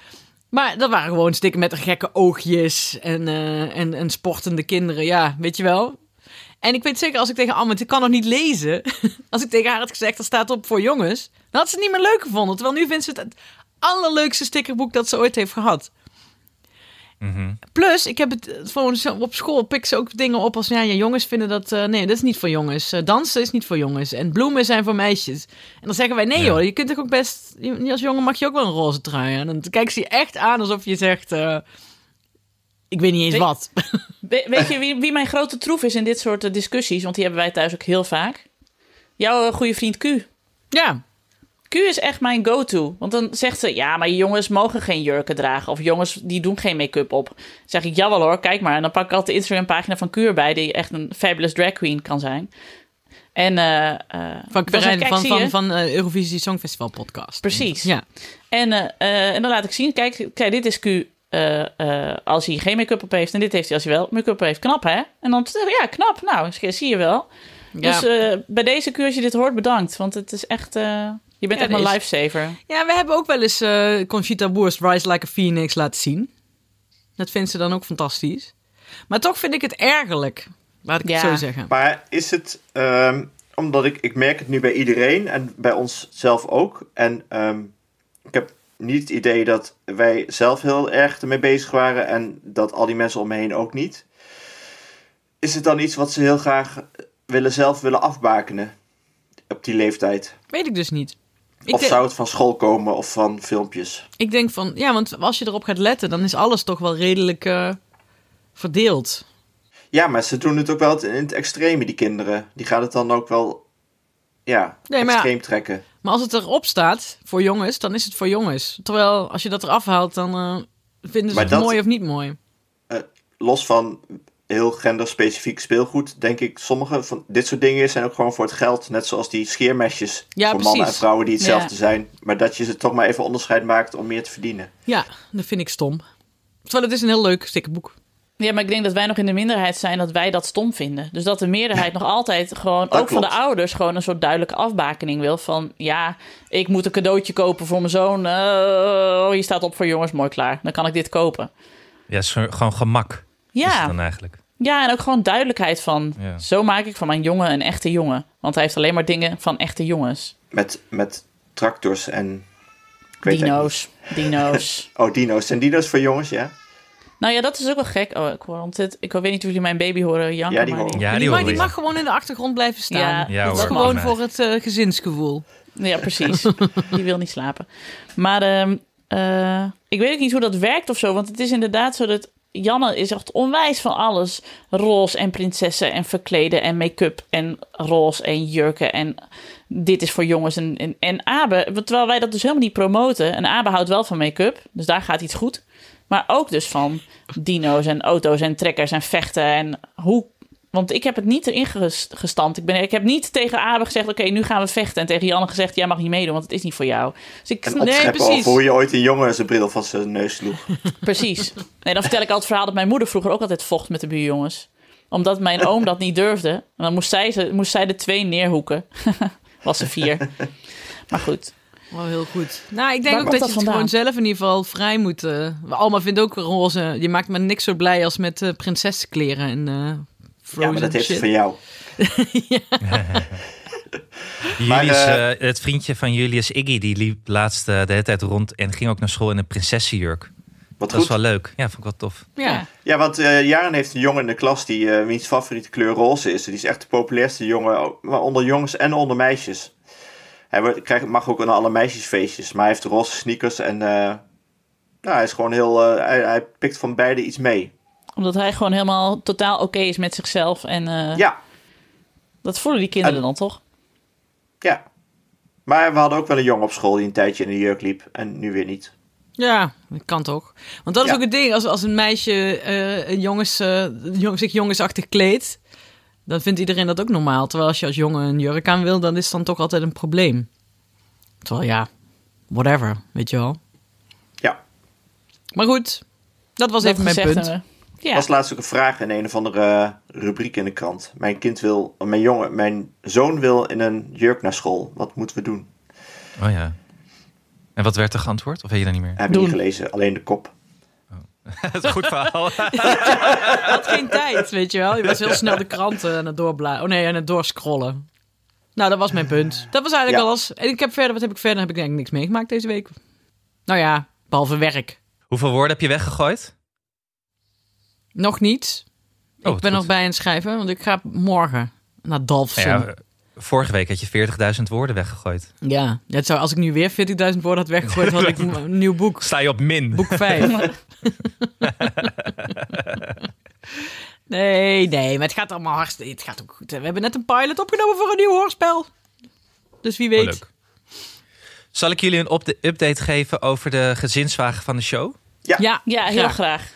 Maar dat waren gewoon stikken met gekke oogjes. En, eh, en, en sportende kinderen. Ja, weet je wel. En ik weet zeker, als ik tegen Amma, ik kan nog niet lezen. Als ik tegen haar had gezegd, er staat op voor jongens. Dan had ze het niet meer leuk gevonden. Terwijl nu vindt ze het het allerleukste stickerboek dat ze ooit heeft gehad. Mhm. Plus, ik heb het eh, gewoon op school pikken ze ook dingen op als ja, ja jongens vinden dat eh, nee, dat is niet voor jongens. Eh, dansen is niet voor jongens en bloemen zijn voor meisjes. En dan zeggen wij nee Ja. hoor, je kunt toch ook best als jongen mag je ook wel een roze trui aan. En dan kijkt ze je echt aan alsof je zegt eh, ik weet niet eens Weet- wat. We- weet je wie, wie mijn grote troef is in dit soort discussies? Want die hebben wij thuis ook heel vaak. Jouw goede vriend Q. ja, Q is echt mijn go-to. Want dan zegt ze, ja, maar jongens mogen geen jurken dragen. Of jongens, die doen geen make-up op. Dan zeg ik, jawel hoor, kijk maar. En dan pak ik altijd de Instagram-pagina van Q erbij... die echt een fabulous drag queen kan zijn. En, eh, eh, van van, van, van, eh, Eurovisie Songfestival podcast. Precies. Ja. En, en dan laat ik zien, kijk, kijk dit is Q als hij geen make-up op heeft. En dit heeft hij als hij wel make-up op heeft. Knap, hè? En dan zeg ik, ja, knap. Nou, zie je wel. Ja. Dus bij deze Q, als je dit hoort, bedankt. Want het is echt... je bent Ja, echt is- lifesaver. ja, we hebben ook wel eens eh, Conchita Wurst Rise Like a Phoenix laten zien. Dat vindt ze dan ook fantastisch. Maar toch vind ik het ergerlijk. Laat ik Ja. het zo zeggen. Maar is het, ehm, omdat ik, ik merk het nu bij iedereen en bij ons zelf ook. En ehm, ik heb niet het idee dat wij zelf heel erg ermee bezig waren en dat al die mensen om me heen ook niet. Is het dan iets wat ze heel graag willen zelf willen afbakenen op die leeftijd? Weet ik dus niet. Ik, of denk- zou het van school komen of van filmpjes? ik denk van, ja, want als je erop gaat letten, dan is alles toch wel redelijk. eh, verdeeld. Ja, maar ze doen het ook wel in het extreme, die kinderen. Die gaan het dan ook wel, ja, Nee, maar ja. extreem trekken. Maar als het erop staat voor jongens, dan is het voor jongens. Terwijl als je dat eraf haalt, dan eh, vinden ze Maar het dat- mooi of niet mooi. Los van heel genderspecifiek speelgoed, denk ik, sommige van dit soort dingen zijn ook gewoon voor het geld. Net zoals die scheermesjes Ja, voor mannen en vrouwen die hetzelfde Ja. zijn. Maar dat je ze toch maar even onderscheid maakt om meer te verdienen. Ja, dat vind ik stom. Terwijl het is een heel leuk stickerboek. Ja, maar ik denk dat wij nog in de minderheid zijn dat wij dat stom vinden. Dus dat de meerderheid nog altijd gewoon, ook van de ouders, gewoon een soort duidelijke afbakening wil. Van ja, ik moet een cadeautje kopen voor mijn zoon. Oh, hier staat op voor jongens, mooi klaar. Dan kan ik dit kopen. Ja, is gewoon gemak. Is het Ja, dan eigenlijk. ja en ook gewoon duidelijkheid van, Ja. zo maak ik van mijn jongen een echte jongen. Want hij heeft alleen maar dingen van echte jongens. Met, met tractors en... Dino's, dino's. Oh, dino's. Zijn dino's voor jongens, ja? Nou ja, dat is ook wel gek. Oh, ik, hoor ontzettend- ik weet niet of jullie mijn baby horen janken. Ja, die maar. Ja, die, die mag, die mag gewoon in de achtergrond blijven staan. Ja, Ja, dat is gewoon voor het eh, gezinsgevoel. Ja, precies. Die wil niet slapen. Maar ehm, eh, ik weet ook niet hoe dat werkt of zo. Want het is inderdaad zo dat Janne is echt onwijs van alles. Roze en prinsessen en verkleden en make-up en roze en jurken. En dit is voor jongens. En, en, en Abe, terwijl wij dat dus helemaal niet promoten. En Abe houdt wel van make-up. Dus daar gaat iets goed. Maar ook dus van dino's en auto's en trekkers en vechten. En hoe want ik heb het niet erin ges- gestampt. Ik, ben, ik heb niet tegen Abe gezegd: Oké, nu gaan we vechten. En tegen Janne gezegd: Jij mag niet meedoen, want het is niet voor jou. Dus ik, En Nee, precies. over hoe je ooit een jongen zijn bril van zijn neus sloeg. Precies. Nee, dan vertel ik altijd het verhaal dat mijn moeder vroeger ook altijd vocht met de buurjongens. Omdat mijn oom dat niet durfde. En dan moest zij, ze, moest zij de twee neerhoeken. Was ze vier. Maar goed. Wel heel goed. Nou, ik denk Waar ook dat je het gewoon zelf in ieder geval vrij moet. eh Alma vindt ook roze. Je maakt me niks zo blij als met eh prinsessenkleren en eh frozen Ja, maar dat heeft shit. het van jou. Julius, eh, eh, het vriendje van Julius Iggy, die liep laatst eh, de hele tijd rond en ging ook naar school in een prinsessenjurk. Wat Dat is wel leuk. Ja, vond ik wel tof. Ja. Ja, want eh Jaren heeft een jongen in de klas die eh wiens favoriete kleur roze is. Die is echt de populairste jongen, onder jongens en onder meisjes. Hij wordt- krijgt, mag ook aan alle meisjesfeestjes, maar hij heeft roze sneakers en eh, nou, hij is gewoon heel, eh, hij, hij pikt van beide iets mee. Omdat hij gewoon helemaal totaal oké is met zichzelf. En eh, Ja, dat voelen die kinderen En- dan toch? ja. Maar we hadden ook wel een jongen op school die een tijdje in de jurk liep en nu weer niet. Ja, dat kan toch. Want dat is Ja. ook het ding. Als, als een meisje eh, een jongens, eh, jong, zich jongensachtig kleedt, dan vindt iedereen dat ook normaal. Terwijl als je als jongen een jurk aan wil, dan is het dan toch altijd een probleem. Terwijl ja, whatever, weet je wel. Ja. Maar goed, dat was Dat even mijn punt. Er Ja. was laatst ook een vraag in een of andere eh, rubriek in de krant. Mijn kind wil, mijn jongen, mijn zoon wil in een jurk naar school. Wat moeten we doen? Oh ja. En wat werd er geantwoord? Of weet je dat niet meer? Heb je niet gelezen, alleen de kop. Het is een goed verhaal. had geen tijd, weet je wel. Je was heel snel de kranten aan het doorbladeren. Oh nee, aan het doorscrollen. Nou, dat was mijn punt. Dat was eigenlijk Ja. alles. En ik heb verder, wat heb ik verder? Heb ik denk ik niks meegemaakt deze week. Nou ja, behalve werk. Hoeveel woorden heb je weggegooid? Nog niet. Oh, ik ben goed. nog bij aan het schrijven, want ik ga morgen naar Dalfsen. Nou Ja, ja, vorige week had je 40.000 woorden weggegooid. het zou, als ik nu weer 40.000 woorden had weggegooid, had ik een nieuw boek. Sta je op min? Boek 5. nee, nee, maar het gaat allemaal hartstikke... Het gaat ook goed. We hebben net een pilot opgenomen voor een nieuw hoorspel. Dus wie Oh, weet. leuk. Zal ik jullie een update geven over de gezinswagen van de show? Ja, ja, heel graag. Eh,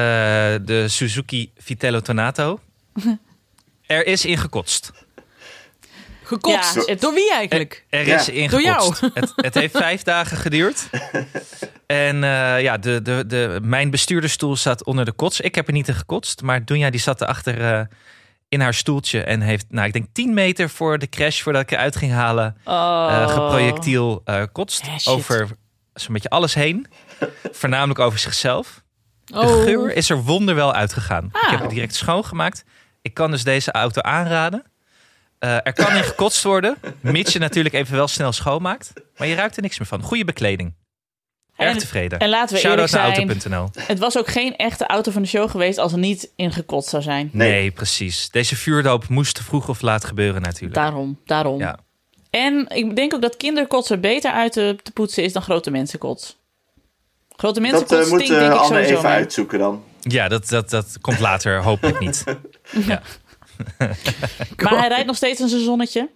de Suzuki Vitello Tornato. er is ingekotst. Gekotst. Ja, het- Door wie eigenlijk? Er Ja. is ingekotst. Door Het, het heeft vijf dagen geduurd. En eh, ja, de, de, de, mijn bestuurdersstoel zat onder de kots. Ik heb er niet in gekotst, maar Dunja die zat erachter eh in haar stoeltje en heeft, nou, ik denk 10 meter voor de crash, voordat ik eruit ging halen, Oh. eh geprojectiel eh kotst. Eh, over zo'n beetje alles heen. Voornamelijk over zichzelf. De Oh. geur is er wonderwel uitgegaan. Ah. Ik heb het direct schoongemaakt. Ik kan dus deze auto aanraden. Eh, er kan in gekotst worden, mits je natuurlijk even wel snel schoonmaakt. Maar je ruikt er niks meer van. Goede bekleding. Erg En- tevreden. en laten we Shout-out eerlijk naar zijn. auto.nl. Het was ook geen echte auto van de show geweest als er niet ingekotst zou zijn. Nee. Nee. precies. Deze vuurdoop moest vroeg of laat gebeuren natuurlijk. Daarom, daarom. Ja. En ik denk ook dat kinderkotsen beter uit te, te poetsen is dan grote mensenkots. Grote Dat mensenkots eh, moet eh, ik Anne even mee. uitzoeken dan. Ja, dat, dat, dat komt later hopelijk niet. Ja. Maar hij rijdt nog steeds in zijn zonnetje.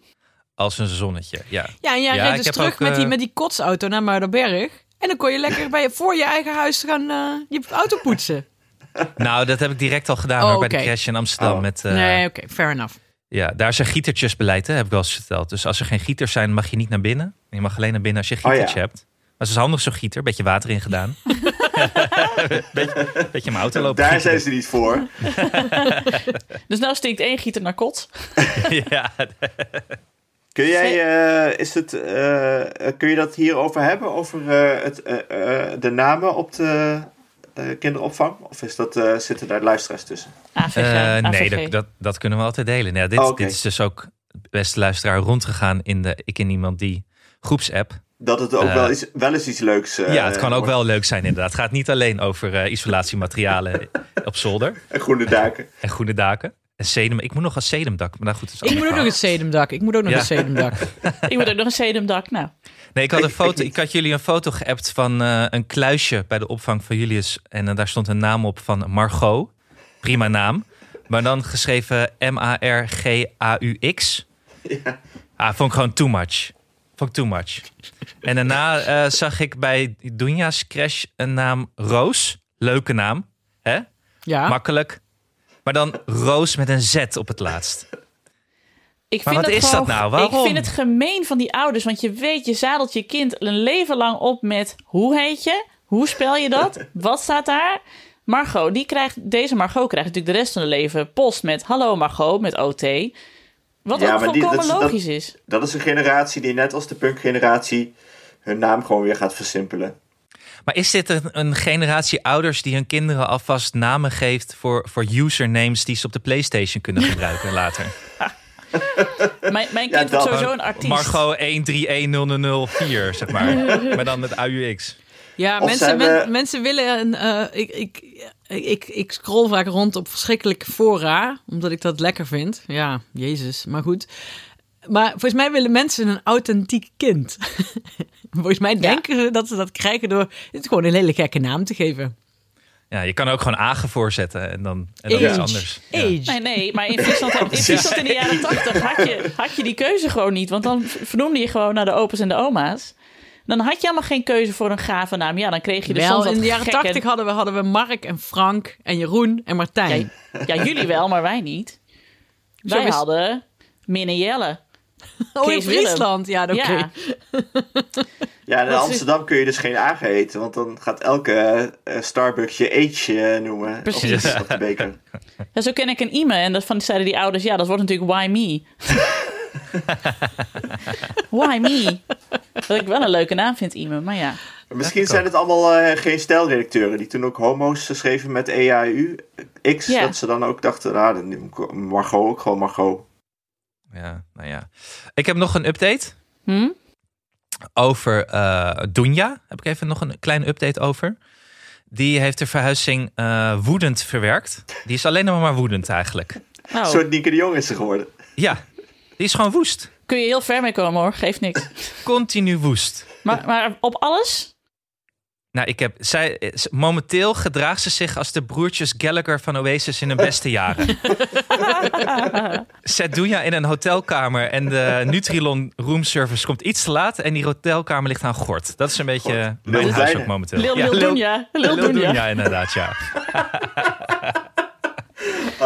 Als een zonnetje, ja. Ja, en jij Ja, reed ik dus terug ook, met, die, eh, met die kotsauto naar Muiderberg. En dan kon je lekker bij voor je eigen huis gaan eh, je auto poetsen. Nou, dat heb ik direct al gedaan Oh, bij de crash in Amsterdam. Oh. Met, eh, nee, oké, fair enough. ja, daar is een gietertjesbeleid, hè, heb ik wel eens verteld. Dus als er geen gieters zijn, mag je niet naar binnen. Je mag alleen naar binnen als je een Oh, ja. gietertje hebt. Maar het is handig zo'n gieter, beetje water in gedaan. beetje, beetje mijn auto lopen Daar zijn ze niet voor. Dus nou stinkt één gieter naar kot. ja, Kun jij, eh, is het, eh, eh, kun je dat hierover hebben? Over eh, het, eh, eh, de namen op de eh, kinderopvang? Of is dat, eh, zitten daar luisteraars tussen? AVG. Eh, nee, AVG. dat, dat, dat kunnen we altijd delen. Ja, dit, Oh, dit is dus ook, beste luisteraar, rondgegaan in de Ik en Iemand Die groepsapp. Dat het ook Eh, wel, iets, wel eens iets leuks uh, ja, het kan ook wel leuk zijn inderdaad. Het gaat niet alleen over eh, isolatiematerialen op zolder Groene daken. en groene daken. En sedum, ik moet nog een sedumdak, maar nou goed. is Ik moet ook nog een sedumdak. Ik moet ook nog Ja. een sedumdak. Ik moet ook nog een sedumdak. Nou, Nee, ik had, een foto, ik had jullie een foto geappt van eh, een kluisje bij de opvang van Julius. En eh, daar stond een naam op van Margot. Prima naam. Maar dan geschreven M-A-R-G-A-U-X. Ja. Ah, vond ik gewoon too much. Vond ik too much. En daarna eh, zag ik bij Dunja's Crash een naam Roos. Leuke naam. Hè? Ja. Makkelijk. Maar dan Roos met een Z op het laatst. ik Maar vind wat is gewoon, dat nou? Waarom? Ik vind het gemeen van die ouders. Want je weet, je zadelt je kind een leven lang op met... Hoe heet je? Hoe spel je dat? Wat staat daar? Margot, die krijgt, deze Margot krijgt natuurlijk de rest van haar leven post met... Hallo Margot, met OT. Wat Ja, ook maar die- volkomen dat is- dat- logisch is. Dat is een generatie die net als de punkgeneratie hun naam gewoon weer gaat versimpelen. Maar is dit een, een generatie ouders die hun kinderen alvast namen geeft voor, voor usernames die ze op de PlayStation kunnen gebruiken later? Mijn, mijn Ja, kind wordt dat- sowieso een artiest. Margot 1310004, zeg maar. maar dan met AUX. Ja, Of mensen, zijn we- men- mensen willen een. eh, ik, ik, ik, ik scroll vaak rond op verschrikkelijke fora, omdat ik dat lekker vind. Ja, Jezus, maar goed. Maar volgens mij willen mensen een authentiek kind. volgens mij denken ze dat ze dat krijgen door het gewoon een hele gekke naam te geven. Ja, je kan ook gewoon Agen voorzetten en dan, en dan iets anders. Ja. Age. Nee, nee, maar in Friesland, in, Friesland in de jaren tachtig had je, had je die keuze gewoon niet. Want dan vernoemde je gewoon naar de opa's en de oma's. Dan had je helemaal geen keuze voor een gave naam. Ja, dan kreeg je dus Wel, soms in de jaren gekke- tachtig hadden we, hadden we Mark en Frank en Jeroen en Martijn. Ja, ja, jullie wel, maar wij niet. Wij is- hadden Min en Jelle. oh, in Willem. Friesland. Ja, oké. Ja, Ja, in Wat is- Amsterdam kun je dus geen agen eten, want dan gaat elke eh, Starbucks je eh, noemen. Precies. Op de beker. ja, zo ken ik een Ime. En dat van, zeiden die ouders, ja, dat wordt natuurlijk Why Me. why Me? Wat ik wel een leuke naam vind, Ime, maar ja. Misschien zijn het allemaal eh, geen stijlredacteuren die toen ook homo's schreven met EAU X. Ja. Dat ze dan ook dachten, dan neem ik Margot ook gewoon Margot. Ja, nou ja. Ik heb nog een update Hm? over eh Dunja. Heb ik even nog een kleine update over. Die heeft de verhuizing eh, woedend verwerkt. Die is alleen nog maar woedend eigenlijk. Oh, Een soort Nieke de Jong is ze geworden. Ja, die is gewoon woest. kun je heel ver mee komen hoor, geeft niks. Continu woest. Maar, maar op alles? Nou, ik heb, zij, eh, momenteel gedraagt ze zich als de broertjes Gallagher van Oasis in hun beste jaren. Zet Dunja in een hotelkamer en de Nutrilon roomservice komt iets te laat en die hotelkamer ligt aan gort. Dat is een beetje Lil mijn huis ook momenteel. Lil, Lil Lil- Dunja. Lil Lil Dunja. Dunja, inderdaad, ja.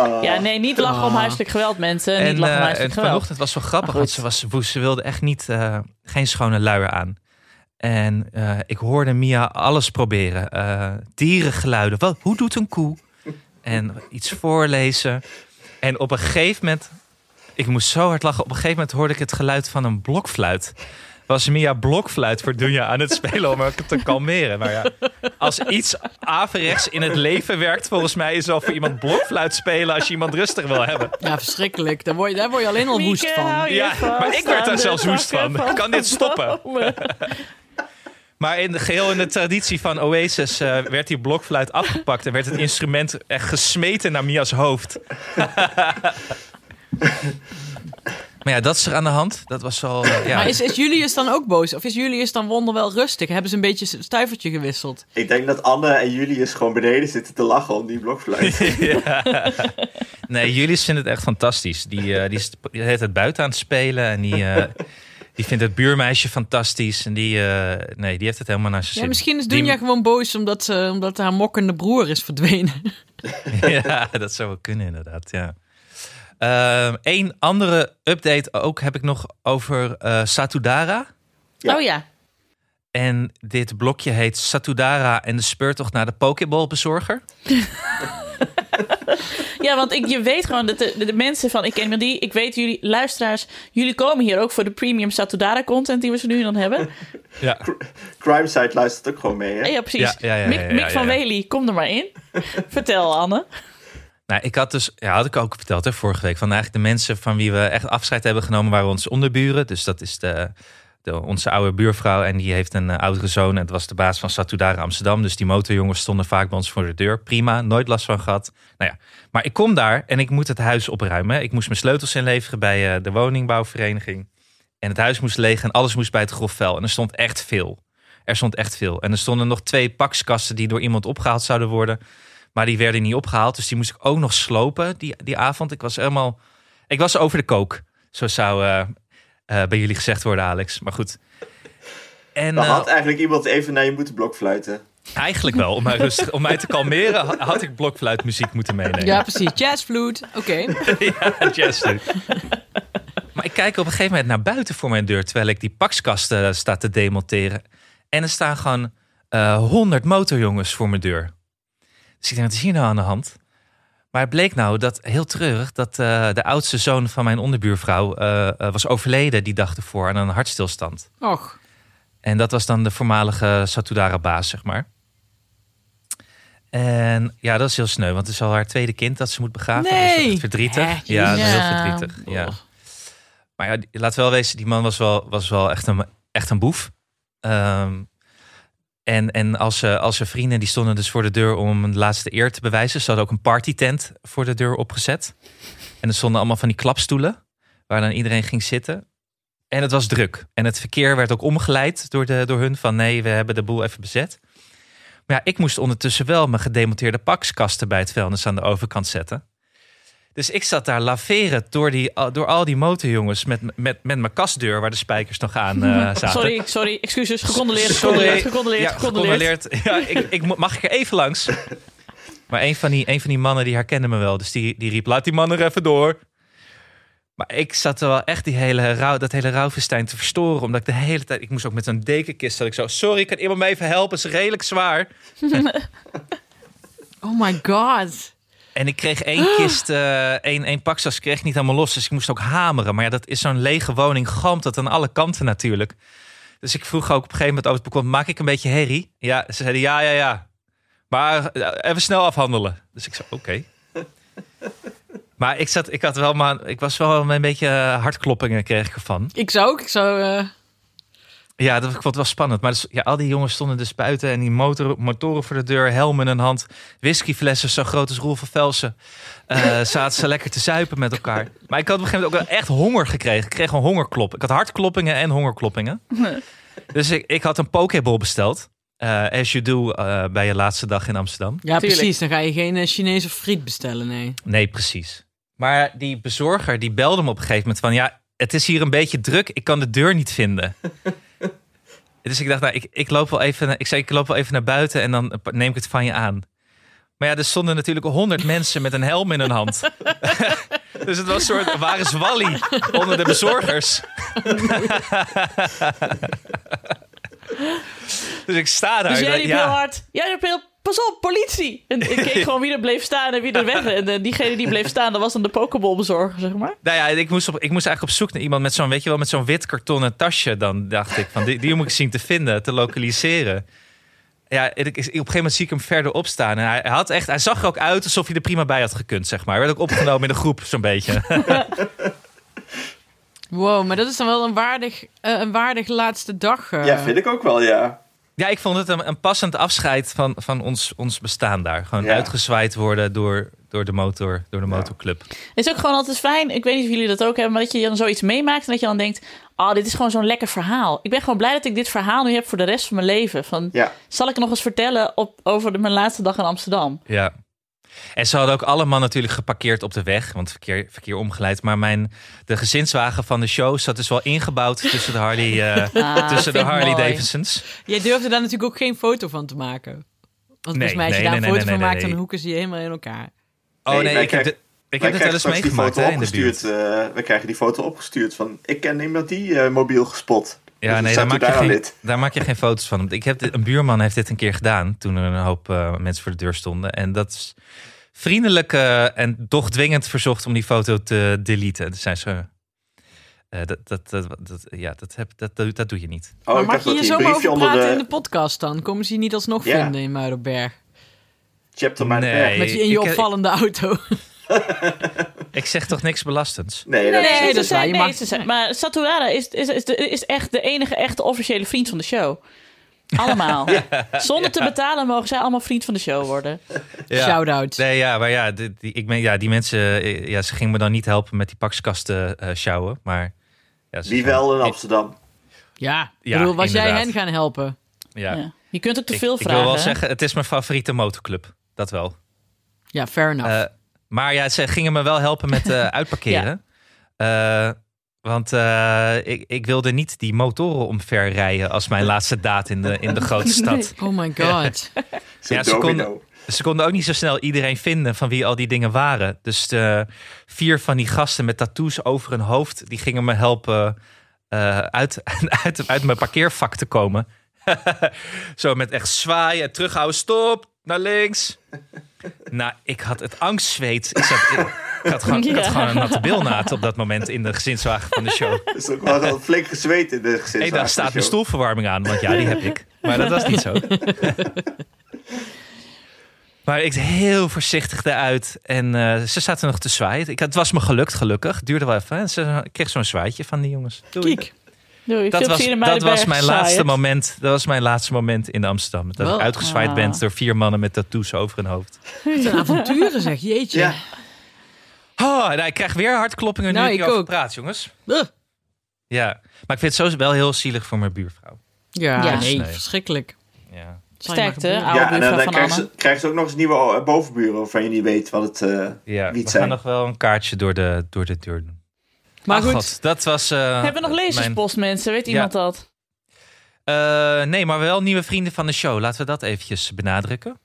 Ah, Ja, nee, niet lachen om Ah. huiselijk geweld, mensen. En, niet lachen om eh, huiselijk en geweld. vanochtend was wel grappig, want ze, was woest. Ze wilde echt niet, eh, geen schone luier aan. En eh, ik hoorde Mia alles proberen. Eh, dierengeluiden. Wat, hoe doet een koe? En iets voorlezen. En op een gegeven moment... Ik moest zo hard lachen. Op een gegeven moment hoorde ik het geluid van een blokfluit. Was Mia blokfluit voor Dunja aan het spelen om haar te kalmeren. Maar ja, als iets averechts in het leven werkt... volgens mij is wel voor iemand blokfluit spelen... als je iemand rustig wil hebben. Ja, verschrikkelijk. Daar word je, daar word je alleen al woest van. Ja, maar ik werd daar zelfs woest van. Kan dit stoppen? Maar in de, geheel in de traditie van Oasis eh, werd die blokfluit afgepakt en werd het instrument echt gesmeten naar Mia's hoofd. Maar ja, dat is er aan de hand. Dat was wel... eh, ja. Maar is, is Julius dan ook boos? Of is Julius dan wonderwel rustig? Hebben ze een beetje een stuivertje gewisseld? Ik denk dat Anne en Julius gewoon beneden zitten te lachen om die blokfluit. Nee, Julius vindt het echt fantastisch. Die, eh, die is die heet het buiten aan het spelen. En die, eh, die vindt het buurmeisje fantastisch. En die, eh, nee, die heeft het helemaal naar zijn Ja, zin. misschien is Die- Dunja gewoon boos omdat, ze, omdat haar mokkende broer is verdwenen. ja, dat zou wel kunnen inderdaad, ja. Eén andere update ook heb ik nog over eh, Satudara. Ja. Oh ja. En dit blokje heet Satudara en de speurtocht naar de Pokéball-bezorger. Ja, want ik, je weet gewoon dat de, mensen van Ik Ken Die... Ik weet jullie, luisteraars, jullie komen hier ook voor de premium Satudara content die we zo nu en dan hebben. Ja, Crime Site luistert ook gewoon mee, hè? Ja, precies. Ja, ja, ja, Mick, ja, ja, Mick van. Wely, kom er maar in. Vertel, Anne. Nou, ik had dus, ja, had ik ook verteld hè, vorige week, van eigenlijk de mensen van wie we echt afscheid hebben genomen waren onze onderburen. Dus dat is de, de, onze oude buurvrouw en die heeft een eh, oudere zoon en het was de baas van Satudara Amsterdam. Dus die motorjongens stonden vaak bij ons voor de deur. Prima, nooit last van gehad. Nou ja, maar ik kom daar en ik moet het huis opruimen. Ik moest mijn sleutels inleveren bij eh, de woningbouwvereniging. En het huis moest leeg en alles moest bij het grof vuil. En er stond echt veel. Er stond echt veel. En er stonden nog twee pakskasten die door iemand opgehaald zouden worden. Maar die werden niet opgehaald. Dus die moest ik ook nog slopen die, die avond. Ik was helemaal. Ik was over de kook. Zo zou eh, eh, bij jullie gezegd worden, Alex. Maar goed. En Dan eh, had eigenlijk iemand even naar je moeten blokfluiten. eigenlijk wel, om mij, rustig, om mij te kalmeren, ha- had ik blokfluitmuziek moeten meenemen. Ja, precies. Jazzvloed. Oké. ja, jazz nu. Maar ik kijk op een gegeven moment naar buiten voor mijn deur... terwijl ik die pakskasten sta te demonteren. En er staan gewoon honderd motorjongens voor mijn deur. Dus ik denk, wat is hier nou aan de hand? Maar het bleek nou dat, heel treurig... dat eh, de oudste zoon van mijn onderbuurvrouw eh, eh, was overleden die dag ervoor... aan een hartstilstand. Och. En dat was dan de voormalige Satudara-baas, zeg maar. En ja, dat is heel sneu, want het is al haar tweede kind dat ze moet begraven. Dat is Nee. echt verdrietig. Hè, ja, dat is heel ja. verdrietig. Ja. Maar ja, laat wel wezen, die man was wel, was wel echt, een, echt een boef. Ehm, en en als, ze, als zijn vrienden, die stonden dus voor de deur om een laatste eer te bewijzen. Ze hadden ook een partytent voor de deur opgezet. En er stonden allemaal van die klapstoelen, waar dan iedereen ging zitten. En het was druk. En het verkeer werd ook omgeleid door, de, door hun van nee, we hebben de boel even bezet. Maar ja, ik moest ondertussen wel mijn gedemonteerde pakskasten bij het vuilnis aan de overkant zetten. Dus ik zat daar laveren door, die, door al die motorjongens met, met, met mijn kastdeur waar de spijkers nog aan eh, zaten. Sorry, sorry, excuses. Gecondoleerd, Sorry. gecondoleerd, gecondoleerd, Ja, gecondoleerd. gecondoleerd. Ja, ik, ik, mag ik er even langs? Maar een van die, een van die mannen die herkende me wel. Dus die, die riep, laat die man er even door. Maar ik zat er wel echt die hele rouw, dat hele rouwfestijn te verstoren. Omdat ik de hele tijd... Ik moest ook met zo'n dekenkist. Dat ik zo, sorry, kan iemand me even helpen? Het is redelijk zwaar. Oh my god. En ik kreeg één kist, eh, één, één pakjas kreeg ik niet helemaal los. Dus ik moest ook hameren. Maar ja, dat is zo'n lege woning. Galmt dat aan alle kanten natuurlijk. Dus ik vroeg ook op een gegeven moment over het balkon... maak ik een beetje herrie? Ja, ze zeiden ja, ja, ja. Maar eh, even snel afhandelen. Dus ik zei oké. Maar ik, zat, ik, had wel maar, ik was wel een beetje eh, hartkloppingen kreeg ik ervan. Ik zou ook. Ik zou... Ja, dat, vond het wel spannend. Maar dus, ja, al die jongens stonden dus buiten en die motor, motoren voor de deur, helm in een hand, whiskyflessen zo groot als Roel van Velsen. eh, zaten ze lekker te zuipen met elkaar. Maar ik had op een gegeven moment ook wel echt honger gekregen. Ik kreeg een hongerklop. Ik had hartkloppingen en hongerkloppingen. Dus ik, ik had een pokeball besteld. eh, as you do eh, bij je laatste dag in Amsterdam. ja, Tuurlijk. precies. Dan ga je geen Chinese friet bestellen, nee. Nee, precies. Maar die bezorger die belde me op een gegeven moment van... ja, het is hier een beetje druk. Ik kan de deur niet vinden. dus ik dacht, nou, ik, ik, loop wel even, ik zei, ik loop wel even naar buiten... en dan neem ik het van je aan. Maar ja, er stonden natuurlijk honderd mensen met een helm in hun hand. dus het was een soort, waar is Wally onder de bezorgers? dus ik sta daar. Dus jij riep ja. heel hard. Jij riep heel... Pas op, politie! En ik keek gewoon wie er bleef staan en wie er weg. En eh, diegene die bleef staan, dat was dan de pokeballbezorger, zeg maar. Nou ja, ik moest, op, ik moest eigenlijk op zoek naar iemand met zo'n, weet je wel, met zo'n wit kartonnen tasje. Dan dacht ik van, die, die moet ik zien te vinden, te lokaliseren. Ja, ik, op een gegeven moment zie ik hem verder opstaan. En hij, hij had echt, hij zag er ook uit alsof hij er prima bij had gekund, zeg maar. Hij werd ook opgenomen in de groep, zo'n beetje. Wow, maar dat is dan wel een waardig, eh, een waardig laatste dag. eh. Ja, vind ik ook wel, ja. Ja, ik vond het een, een passend afscheid van, van ons, ons bestaan daar. Gewoon Ja. uitgezwaaid worden door, door de motor, door de motorclub. Het is ook gewoon altijd fijn. Ik weet niet of jullie dat ook hebben, maar dat je dan zoiets meemaakt en dat je dan denkt: Oh, dit is gewoon zo'n lekker verhaal. Ik ben gewoon blij dat ik dit verhaal nu heb voor de rest van mijn leven. Van, Ja. Zal ik nog eens vertellen op, over de, mijn laatste dag in Amsterdam? Ja. En ze hadden ook allemaal natuurlijk geparkeerd op de weg, want verkeer, verkeer omgeleid. Maar mijn, de gezinswagen van de show zat dus wel ingebouwd tussen de Harley, eh, Ah, tussen de Harley mooi. Davidsons. Jij durfde daar natuurlijk ook geen foto van te maken. Want Nee, volgens mij als je nee, daar nee, een nee, foto nee, van nee, maakt, nee. dan hoeken ze je helemaal in elkaar. Oh Nee, ik heb, dit- ik heb dit wel krijgen eens meegemaakt foto hè, in de buurt. opgestuurd. eh, we krijgen die foto opgestuurd van... Ik ken iemand die eh, mobiel gespot. Ja, Dus nee, daar maak, je daar geen, daar maak je geen foto's van. Want Ik heb dit, een buurman heeft dit een keer gedaan toen er een hoop eh, mensen voor de deur stonden. En dat is vriendelijk eh, en toch dwingend verzocht om die foto te deleten. Dus zijn ze. eh, dat, dat, dat, dat- ja, dat, heb, dat, dat, dat doe je niet. Oh, maar mag je hier zomaar over praten de in de podcast dan? Komen ze je niet alsnog Ja. vinden in Muidenberg? chapter mijn Nee. Met je in je ik- opvallende auto. Ik zeg toch niks belastends? Nee, dat Nee, dat is waar. Je nee, mag- ze zijn- maar Saturada is, is, is, de- is echt de enige echte officiële vriend van de show. Allemaal. Zonder te betalen mogen zij allemaal vriend van de show worden. Ja. Shout-out. Nee, ja, maar ja, die, die- ik ben, ja, die mensen, eh, ja, ze gingen me dan niet helpen met die pakskasten eh sjouwen, maar... Ja, ze Wie wel in Amsterdam. Ja, ik Ja, bedoel, was jij hen gaan helpen? Ja. Ja. Je kunt ook te Ik, veel ik vragen. wil wel hè? zeggen, het is mijn favoriete motorclub. Dat wel. Ja, fair enough. Eh, maar ja, ze gingen me wel helpen met eh, uitparkeren. Eh, want eh, ik, ik wilde niet die motoren omverrijden als mijn laatste daad in de, in de grote stad. oh my god. Ja, ze konden- Ze konden ook niet zo snel iedereen vinden van wie al die dingen waren. Dus de vier van die gasten met tattoos over hun hoofd, die gingen me helpen eh, uit, uit, uit mijn parkeervak te komen. zo met echt zwaaien en terughouden. Stop, naar links. nou, ik had het angstzweet. Ik, zat, ik, ik had gewoon, ik had een natte bilnaad op dat moment in de gezinswagen van de show. Er is ook wel flink gezweet in de gezinswagen. Hey, daar staat mijn show. stoelverwarming aan, want ja, die heb ik. Maar dat was niet zo. Maar ik heel voorzichtig eruit. En eh, ze zaten nog te zwaaien. Ik, het was me gelukt, gelukkig. Het duurde wel even. En ze, ik kreeg zo'n zwaaitje van die jongens. Doei. Kiek. Doei, Dat was, dat was mijn laatste moment. Dat was mijn laatste moment in Amsterdam. Dat ik uitgezwaaid Ah. ben door vier mannen met tattoos over hun hoofd. Wat een avonturen zeg, jeetje. Ja, Oh, nou, ik krijg weer hartkloppingen nu Nou, ik ook. praat, jongens. Ja, maar ik vind het zo wel heel zielig voor mijn buurvrouw. Ja, Ja. nee, verschrikkelijk. Ja. Sterkte, oude ja en dan, dan van krijgen Anne. ze, krijgen ze ook nog eens nieuwe eh, bovenburen waarvan je niet weet wat het... eh, Ja, Wie het we zijn. gaan nog wel een kaartje door de, door de deur doen. Maar Ah, goed, God, dat was. eh, Hebben we nog mijn- lezerspost, mensen? Weet Ja. iemand dat? Eh, nee, maar wel nieuwe vrienden van de show. Laten we dat eventjes benadrukken.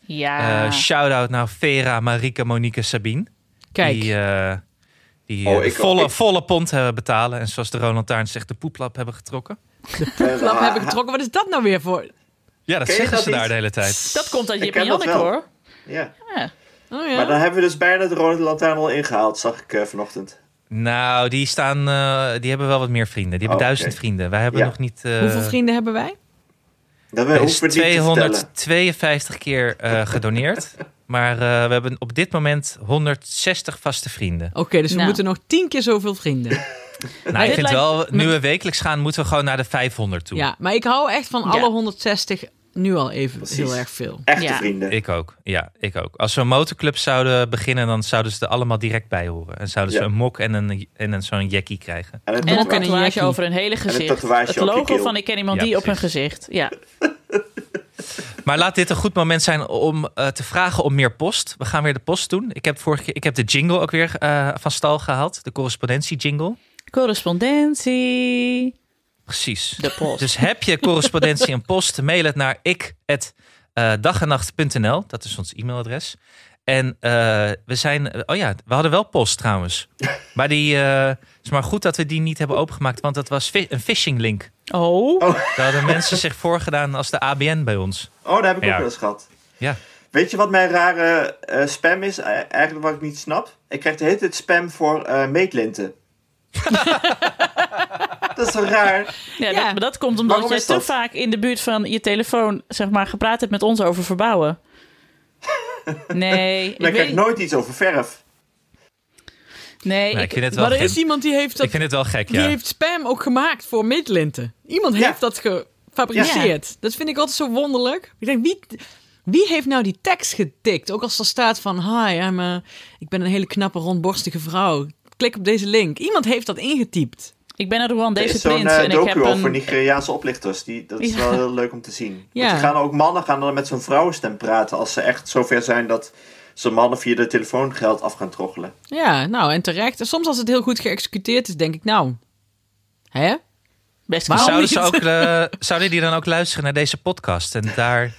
Ja. Eh shout-out naar Vera, Marike, Monique, Sabine. kijk. Die, eh, die Oh, de ik- volle, ik- volle pond hebben betalen. En zoals de Roland Taarn zegt, de poeplap hebben getrokken. eh, Klap hebben getrokken. Wat is dat nou weer voor? Ja, dat zeggen dat ze daar de hele tijd. dat komt uit Jip en Janneke, hoor. Ja. Ja. Oh ja. Maar dan hebben we dus bijna de rode lantaarn al ingehaald, zag ik vanochtend. Nou, die, staan, eh, die hebben wel wat meer vrienden. Die hebben Oh, duizend oké. vrienden. Wij hebben Ja. nog niet... eh, Hoeveel vrienden hebben wij? Dat we is hoeven het niet te vertellen. 252 keer eh, gedoneerd. Maar eh, we hebben op dit moment 160 vaste vrienden. Oké, dus we Nou. moeten nog tien keer zoveel vrienden. Nou, ik vind lijkt- wel, nu we wekelijks gaan, moeten we gewoon naar de 500 toe. Ja, maar ik hou echt van Ja. alle 160 nu al even Precies. heel erg veel. Echte Ja. vrienden. Ik ook, ja, ik ook. Als we een motorclub zouden beginnen, dan zouden ze er allemaal direct bij horen. En zouden ze een mok en een, en een, zo'n jackie krijgen. En een En een Mok en een tatoeage over hun hele gezicht. Het logo van ik ken iemand Ja, die op hun gezicht. Ja. Maar laat dit een goed moment zijn om eh, te vragen om meer post. We gaan weer de post doen. Ik heb, vorige keer, ik heb de jingle ook weer eh, van stal gehaald. De correspondentie jingle. Correspondentie. Precies. De post. Dus heb je correspondentie en post, mail het naar ik@dagennacht.nl. Dat is ons e-mailadres. En eh, we zijn. Oh ja, we hadden wel post trouwens. Maar die. eh, het is maar goed dat we die niet hebben opengemaakt, want dat was een phishing link. Oh. Daar hadden mensen zich voorgedaan als de ABN bij ons. Oh, daar heb ik Ja. ook wel eens gehad. Ja. Weet je wat mijn rare eh, spam is? Eh, Eigenlijk wat ik niet snap. Ik krijg de hele tijd spam voor eh meetlinten. dat is zo raar. Ja, Ja. Dat, maar dat komt omdat is te vaak in de buurt van je telefoon zeg maar, gepraat hebt met ons over verbouwen. Nee, ik Maar ik krijg weet, nooit iets over verf. nee, Nee, ik, ik vind het wel Maar er gek. is iemand die heeft, dat, Ik vind het wel gek, die heeft spam ook gemaakt voor meetlinten. Iemand Ja. heeft dat gefabriceerd. Dat vind ik altijd zo wonderlijk. Ik denk, wie... Wie heeft nou die tekst getikt? Ook als er staat van, hi, I'm a- ik ben een hele knappe, rondborstige vrouw. Klik op deze link. Iemand heeft dat ingetypt. Ik ben een Er Rwandese is zo'n prins eh, en ik docu heb over een... Nigeriaanse oplichters. Die, dat is Ja. wel heel leuk om te zien. Ja. Want die gaan ook mannen gaan dan met zo'n vrouwenstem praten. Als ze echt zover zijn dat ze mannen via de telefoon geld af gaan troggelen. Ja, nou, en terecht. En soms als het heel goed geëxecuteerd is, denk ik, nou... Hè? Best Waarom Zouden, ze ook, eh, zouden die dan ook luisteren naar deze podcast en, daar,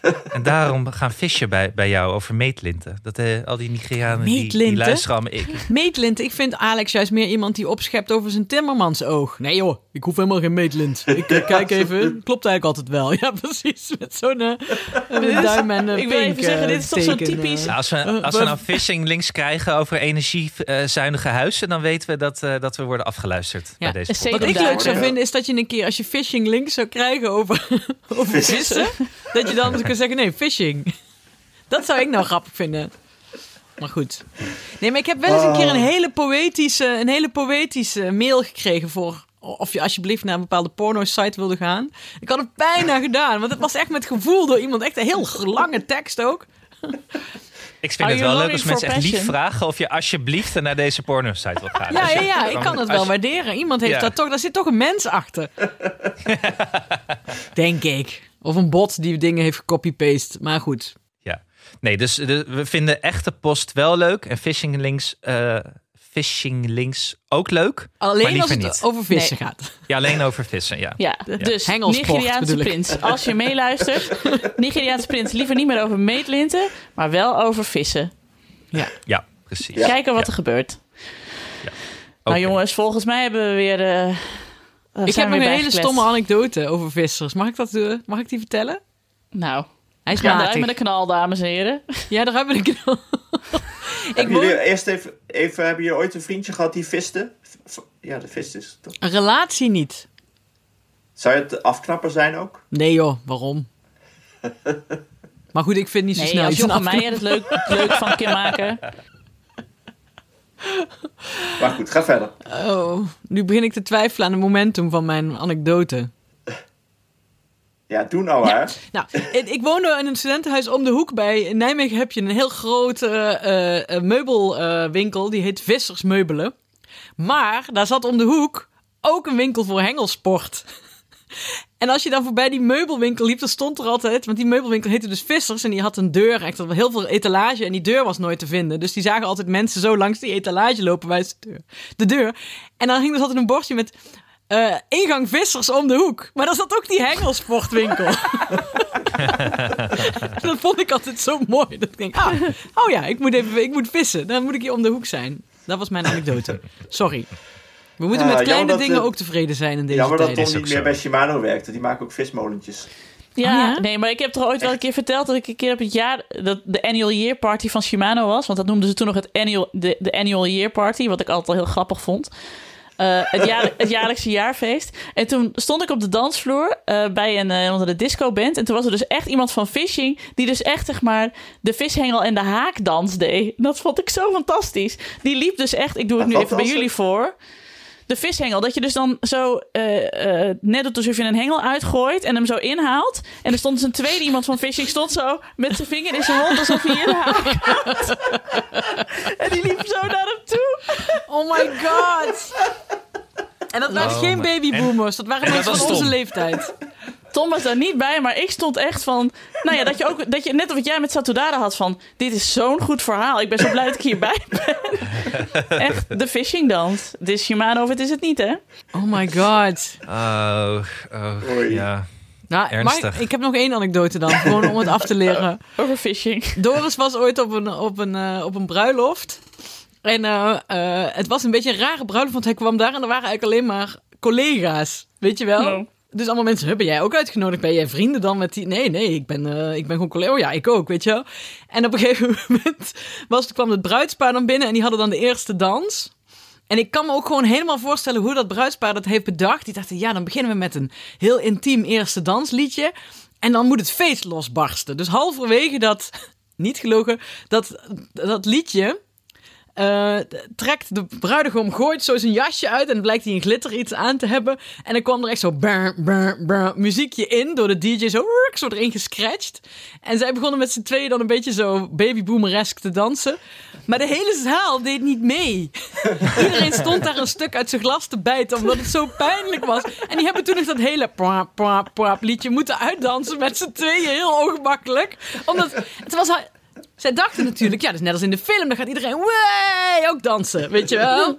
en daarom gaan visje bij, bij jou over meetlinten? Dat eh, al die Nigerianen die, die Meetlinten? luisteren allemaal... Ik, Meetlint, ik vind Alex juist meer iemand die opschept over zijn timmermans oog. Nee joh, ik hoef helemaal geen meetlint. Ik kijk even, klopt eigenlijk altijd wel. Ja, precies, met zo'n een duim en een Ik wil even zeggen, eh, dit is toch eh. typisch- Nou, als we, als we nou phishing links krijgen over energiezuinige huizen, dan weten we dat, eh, dat we worden afgeluisterd bij deze. Wat ik leuk zou vinden is dat je een keer als je phishing links zou krijgen over, over Vissen. vissen, dat je dan kan zeggen nee, phishing. Dat zou ik nou grappig vinden. Maar goed. Nee, maar ik heb wel eens een keer een hele poëtische, een hele poëtische mail gekregen voor of je alsjeblieft naar een bepaalde porno-site wilde gaan. Ik had het bijna gedaan, want het was echt met gevoel door iemand. Echt een heel lange tekst ook. Ik vind Are het wel leuk als mensen echt lief vragen of je alsjeblieft naar deze porno-site wil gaan. Ja, ja, ja, ik kan het wel waarderen. Iemand heeft Ja. daar toch, daar zit toch een mens achter. Denk ik. Of een bot die dingen heeft gecopy-paste. Maar goed. Ja. Nee, dus de- we vinden echte post wel leuk en phishing links, eh, phishing links ook leuk. maar Alleen als het niet. over vissen Nee. gaat. Ja, alleen over vissen, ja. Ja, dus Hengelsport Nigeriaanse prins. Als je meeluistert, Nigeriaanse prins liever niet meer over meetlinten, maar wel over vissen. Ja, precies. Ja. Kijken wat Ja. er gebeurt. Nou jongens, volgens mij hebben we weer... eh, ik heb nog een hele stomme anekdote over vissers. Mag ik, dat, eh, mag ik die vertellen? Nou, Hij is matig. met een knal, dames en heren. Ja, daar hebben we een knal. ik woon- eerst even, even, hebben jullie ooit een vriendje gehad die viste? Ja, de vist is toch. Een relatie niet. Zou het afknapper zijn ook? Nee joh, waarom? Maar goed, ik vind niet zo Nee, snel als Jochem Meijer het leuk, leuk van kan maken. Maar goed, ga verder. Oh, nu begin ik te twijfelen aan het momentum van mijn anekdote. Ja, doe nou maar. Nou, ik woonde in een studentenhuis om de hoek bij. In Nijmegen heb je een heel grote eh, eh, meubelwinkel. die heet Vissers Meubelen. Maar daar zat om de hoek ook een winkel voor hengelsport. En als je dan voorbij die meubelwinkel liep, dan stond er altijd... Want die meubelwinkel heette dus Vissers en die had een deur. Echt heel veel etalage en die deur was nooit te vinden. Dus die zagen altijd mensen zo langs die etalage lopen bij de deur. De deur. En dan hing er altijd een bordje met... eh, ingang Vissers om de hoek. Maar daar zat ook die hengelsportwinkel. dat vond ik altijd zo mooi. Dat ik denk, ah, oh ja, ik moet even, ik moet vissen. Dan moet ik hier om de hoek zijn. Dat was mijn anekdote. Sorry. We moeten Ja, met jammer kleine dingen eh, ook tevreden zijn in deze Jammer dat tijden. Tom is niet meer zo. bij Shimano werkt. Die maken ook vismolentjes. Ja, Oh ja? nee, maar ik heb toch ooit wel een keer verteld dat ik een keer op het jaar dat de annual year party van Shimano was, want dat noemden ze toen nog het annual de, de annual year party, wat ik altijd al heel grappig vond. Eh, het, jaar, het jaarlijkse jaarfeest. En toen stond ik op de dansvloer eh, bij een eh, onder de disco band. En toen was er dus echt iemand van Fishing. die dus echt zeg maar de vishengel en de haakdans deed. Dat vond ik zo fantastisch. Die liep dus echt. Ik doe het nu even bij jullie voor. De vishengel. Dat je dus dan zo eh, eh, net alsof je een hengel uitgooit en hem zo inhaalt. En er stond dus een tweede iemand van Fishing stond zo met zijn vinger in zijn mond alsof hij inhaalt. en die liep zo naar hem toe. Oh my god. En dat waren Oh geen my- babyboomers. Dat waren en mensen van onze leeftijd. Tom was daar niet bij, maar ik stond echt van... Nou ja, dat je ook... Dat je, net wat jij met Satudara had van... Dit is zo'n goed verhaal. Ik ben zo blij dat ik hierbij ben. Echt, de fishing dans. Het is Shimano of het is het niet, hè? Oh my god. Oh, oh ja. Nou, Ernstig. ik, ik heb nog één anekdote dan. Gewoon om het af te leren. Over fishing. Doris was ooit op een, op een, eh, op een bruiloft. En eh, eh, het was een beetje een rare bruiloft, want hij kwam daar en er waren eigenlijk alleen maar collega's. Weet je wel? Dus allemaal mensen, "Huh, ben jij ook uitgenodigd? Ben jij vrienden dan met die? Nee, nee, ik ben, eh, ik ben gewoon collega. Ja, ik ook, weet je wel? En op een gegeven moment was, kwam het bruidspaar dan binnen en die hadden dan de eerste dans. En ik kan me ook gewoon helemaal voorstellen hoe dat bruidspaar dat heeft bedacht. Die dachten, ja, dan beginnen we met een heel intiem eerste dansliedje. En dan moet het feest losbarsten. Dus halverwege dat, niet gelogen, dat, dat liedje... eh, trekt de bruidegom, gooit zo zijn jasje uit en blijkt hij een glitter iets aan te hebben. En dan kwam er echt zo muziekje in, door de DJ zo, zo erin gescratcht. En zij begonnen met z'n tweeën dan een beetje zo babyboomeresk te dansen. Maar de hele zaal deed niet mee. Iedereen stond daar een stuk uit zijn glas te bijten, omdat het zo pijnlijk was. En die hebben toen nog dat hele liedje moeten uitdansen met z'n tweeën, heel ongemakkelijk. Omdat het was... zij dachten natuurlijk, ja, dat is net als in de film, dan gaat iedereen wey, ook dansen, weet je wel.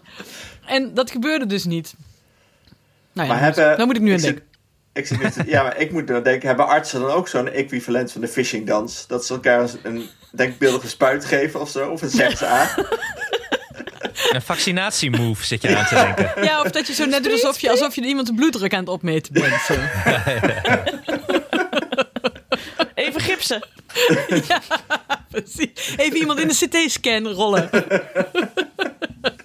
En dat gebeurde dus niet. Nou ja, Maar moet- hebben, dan moet ik nu aan denken. Ik zit ja, maar ik moet dan denken, hebben artsen dan ook zo'n equivalent van de fishing dans? Dat ze elkaar een- denkbeeldige spuit geven of zo? Of een zegt aan? Een vaccinatiemove zit je aan te denken. Ja, of dat je zo net doet alsof je, alsof je iemand de bloeddruk aan het opmeten bent. Zo. Even gipsen. Precies. Even iemand in de CT-scan rollen.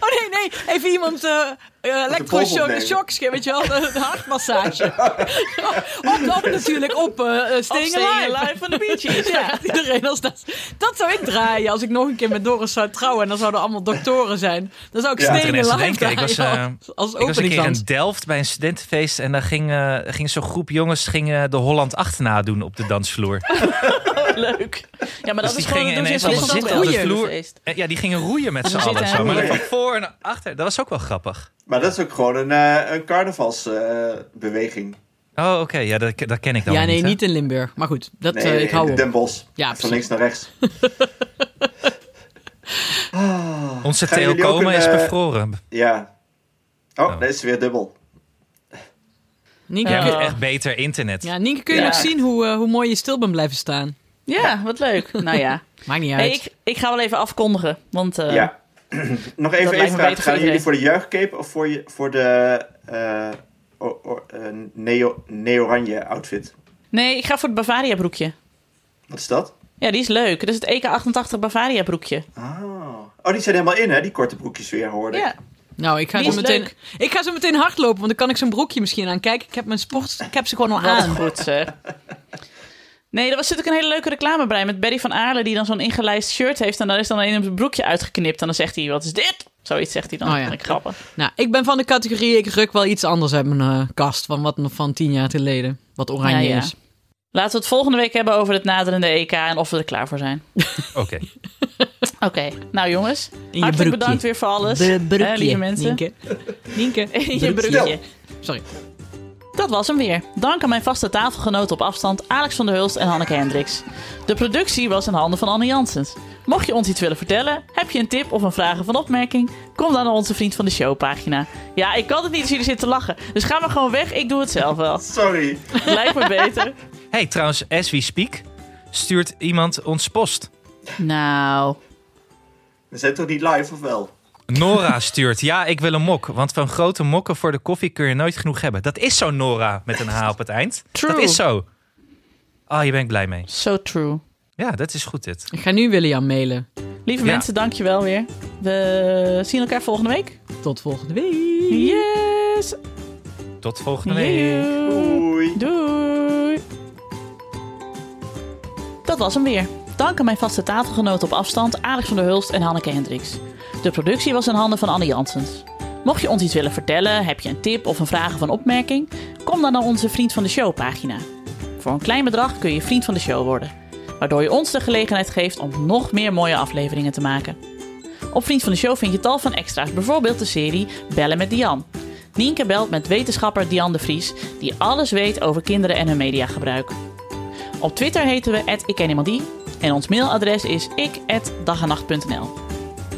Oh nee, nee. Even iemand eh eh, polsband elektroshock, weet je wel, de, de hartmassage. op, op natuurlijk, op eh eh, Staying Alive. Van de Bee Gees. Ja, iedereen als dat. Dat zou ik draaien als ik nog een keer met Doris zou trouwen en dan zouden allemaal doktoren zijn. Dan zou ik Ja. Staying er Alive ik was, draaien als, Ik was een keer in Delft bij een studentenfeest en daar ging, eh, ging zo'n groep jongens gingen de Holland achterna doen op de dansvloer. Leuk. Ja, maar dat Dus is die gewoon gingen dat op de vloer. Eh, Ja, die gingen roeien met z'n Ze allen zo. Maar van voor naar achter. Dat was ook wel grappig. Maar dat is ook gewoon een, eh een carnavalsbeweging. Oh, oké. Ja, dat, dat ken ik dan Ja, nee, niet. in Limburg. Maar goed, dat, nee, eh, ik hou in op. Den Bosch. Ja, van precies. links naar rechts. Ah, Onze Theo Komen een, is bevroren. Ja. Oh, Oh. deze is weer dubbel. Nienke, Jij echt beter internet. ja, Nienke, kun je Ja. nog zien hoe, hoe mooi je stil bent blijven staan? Ja, wat leuk. Nou ja. Maakt niet Hey, uit. ik, ik ga wel even afkondigen. Want eh, ja. Nog even één vraag. Gaan jullie voor de juichcape of voor, je, voor de eh eh, neo- neo-oranje outfit? nee, ik ga voor het Bavaria broekje. Wat is dat? Ja, die is leuk. Dat is het EK88 Bavaria broekje. Ah. Oh, die zijn helemaal in, hè? Die korte broekjes weer, hoorde ik. Ja. Nou, ik ga, zo meteen, leuk. ik ga zo meteen hardlopen, want dan kan ik zo'n broekje misschien aan. Kijk, ik heb mijn sport, ik heb ze gewoon al aan. goed, zeg. Nee, er was natuurlijk een hele leuke reclame bij met Barry van Aarle... die dan zo'n ingelijst shirt heeft... en daar is dan een een broekje uitgeknipt. En dan zegt hij, wat is dit? Zoiets zegt hij dan. Oh ja. Ik grappig. Nou, ik ben van de categorie, ik ruk wel iets anders uit mijn eh, kast van wat nog van tien jaar geleden. Wat oranje Ja, ja. is. Laten we het volgende week hebben over het naderende EK... en of we er klaar voor zijn. Oké. Oké, nou jongens. Hartelijk broekje. bedankt weer voor alles. De broekje, lieve mensen. Nienke. Nienke. In je broekje. broekje. Sorry. Dat was hem weer. Dank aan mijn vaste tafelgenoten op afstand Alex van der Hulst en Hanneke Hendricks. De productie was in handen van Anne Janssens. Mocht je ons iets willen vertellen, heb je een tip of een vraag of een opmerking, kom dan naar onze Vriend van de Show pagina. Ja, ik kan het niet als jullie zitten te lachen, dus ga maar gewoon weg, ik doe het zelf wel. Sorry. Lijkt me beter. Hey, trouwens, as we speak, stuurt iemand ons post. Nou, We zijn toch niet live, of wel? Nora stuurt, ja, ik wil een mok. Want van grote mokken voor de koffie kun je nooit genoeg hebben. Dat is zo, Nora, met een H op het eind. True. Dat is zo. Ah, hier ben ik blij mee. so true. Ja, dat is goed dit. Ik ga nu William mailen. Lieve Ja. mensen, dank je wel weer. We zien elkaar volgende week. Tot volgende week. Yes! Tot volgende week. Doei. Doei! Dat was hem weer. Dank aan mijn vaste tafelgenoten op afstand Alex van der Hulst en Hanneke Hendricks. De productie was in handen van Anne Janssens. Mocht je ons iets willen vertellen, heb je een tip of een vraag of een opmerking, kom dan naar onze Vriend van de Show pagina. Voor een klein bedrag kun je Vriend van de Show worden, waardoor je ons de gelegenheid geeft om nog meer mooie afleveringen te maken. Op Vriend van de Show vind je tal van extra's, bijvoorbeeld de serie Bellen met Dian. Nienke belt met wetenschapper Dian de Vries, die alles weet over kinderen en hun mediagebruik. Op Twitter heten we @ikkenniemandie en ons mailadres is ik@dagenacht.nl.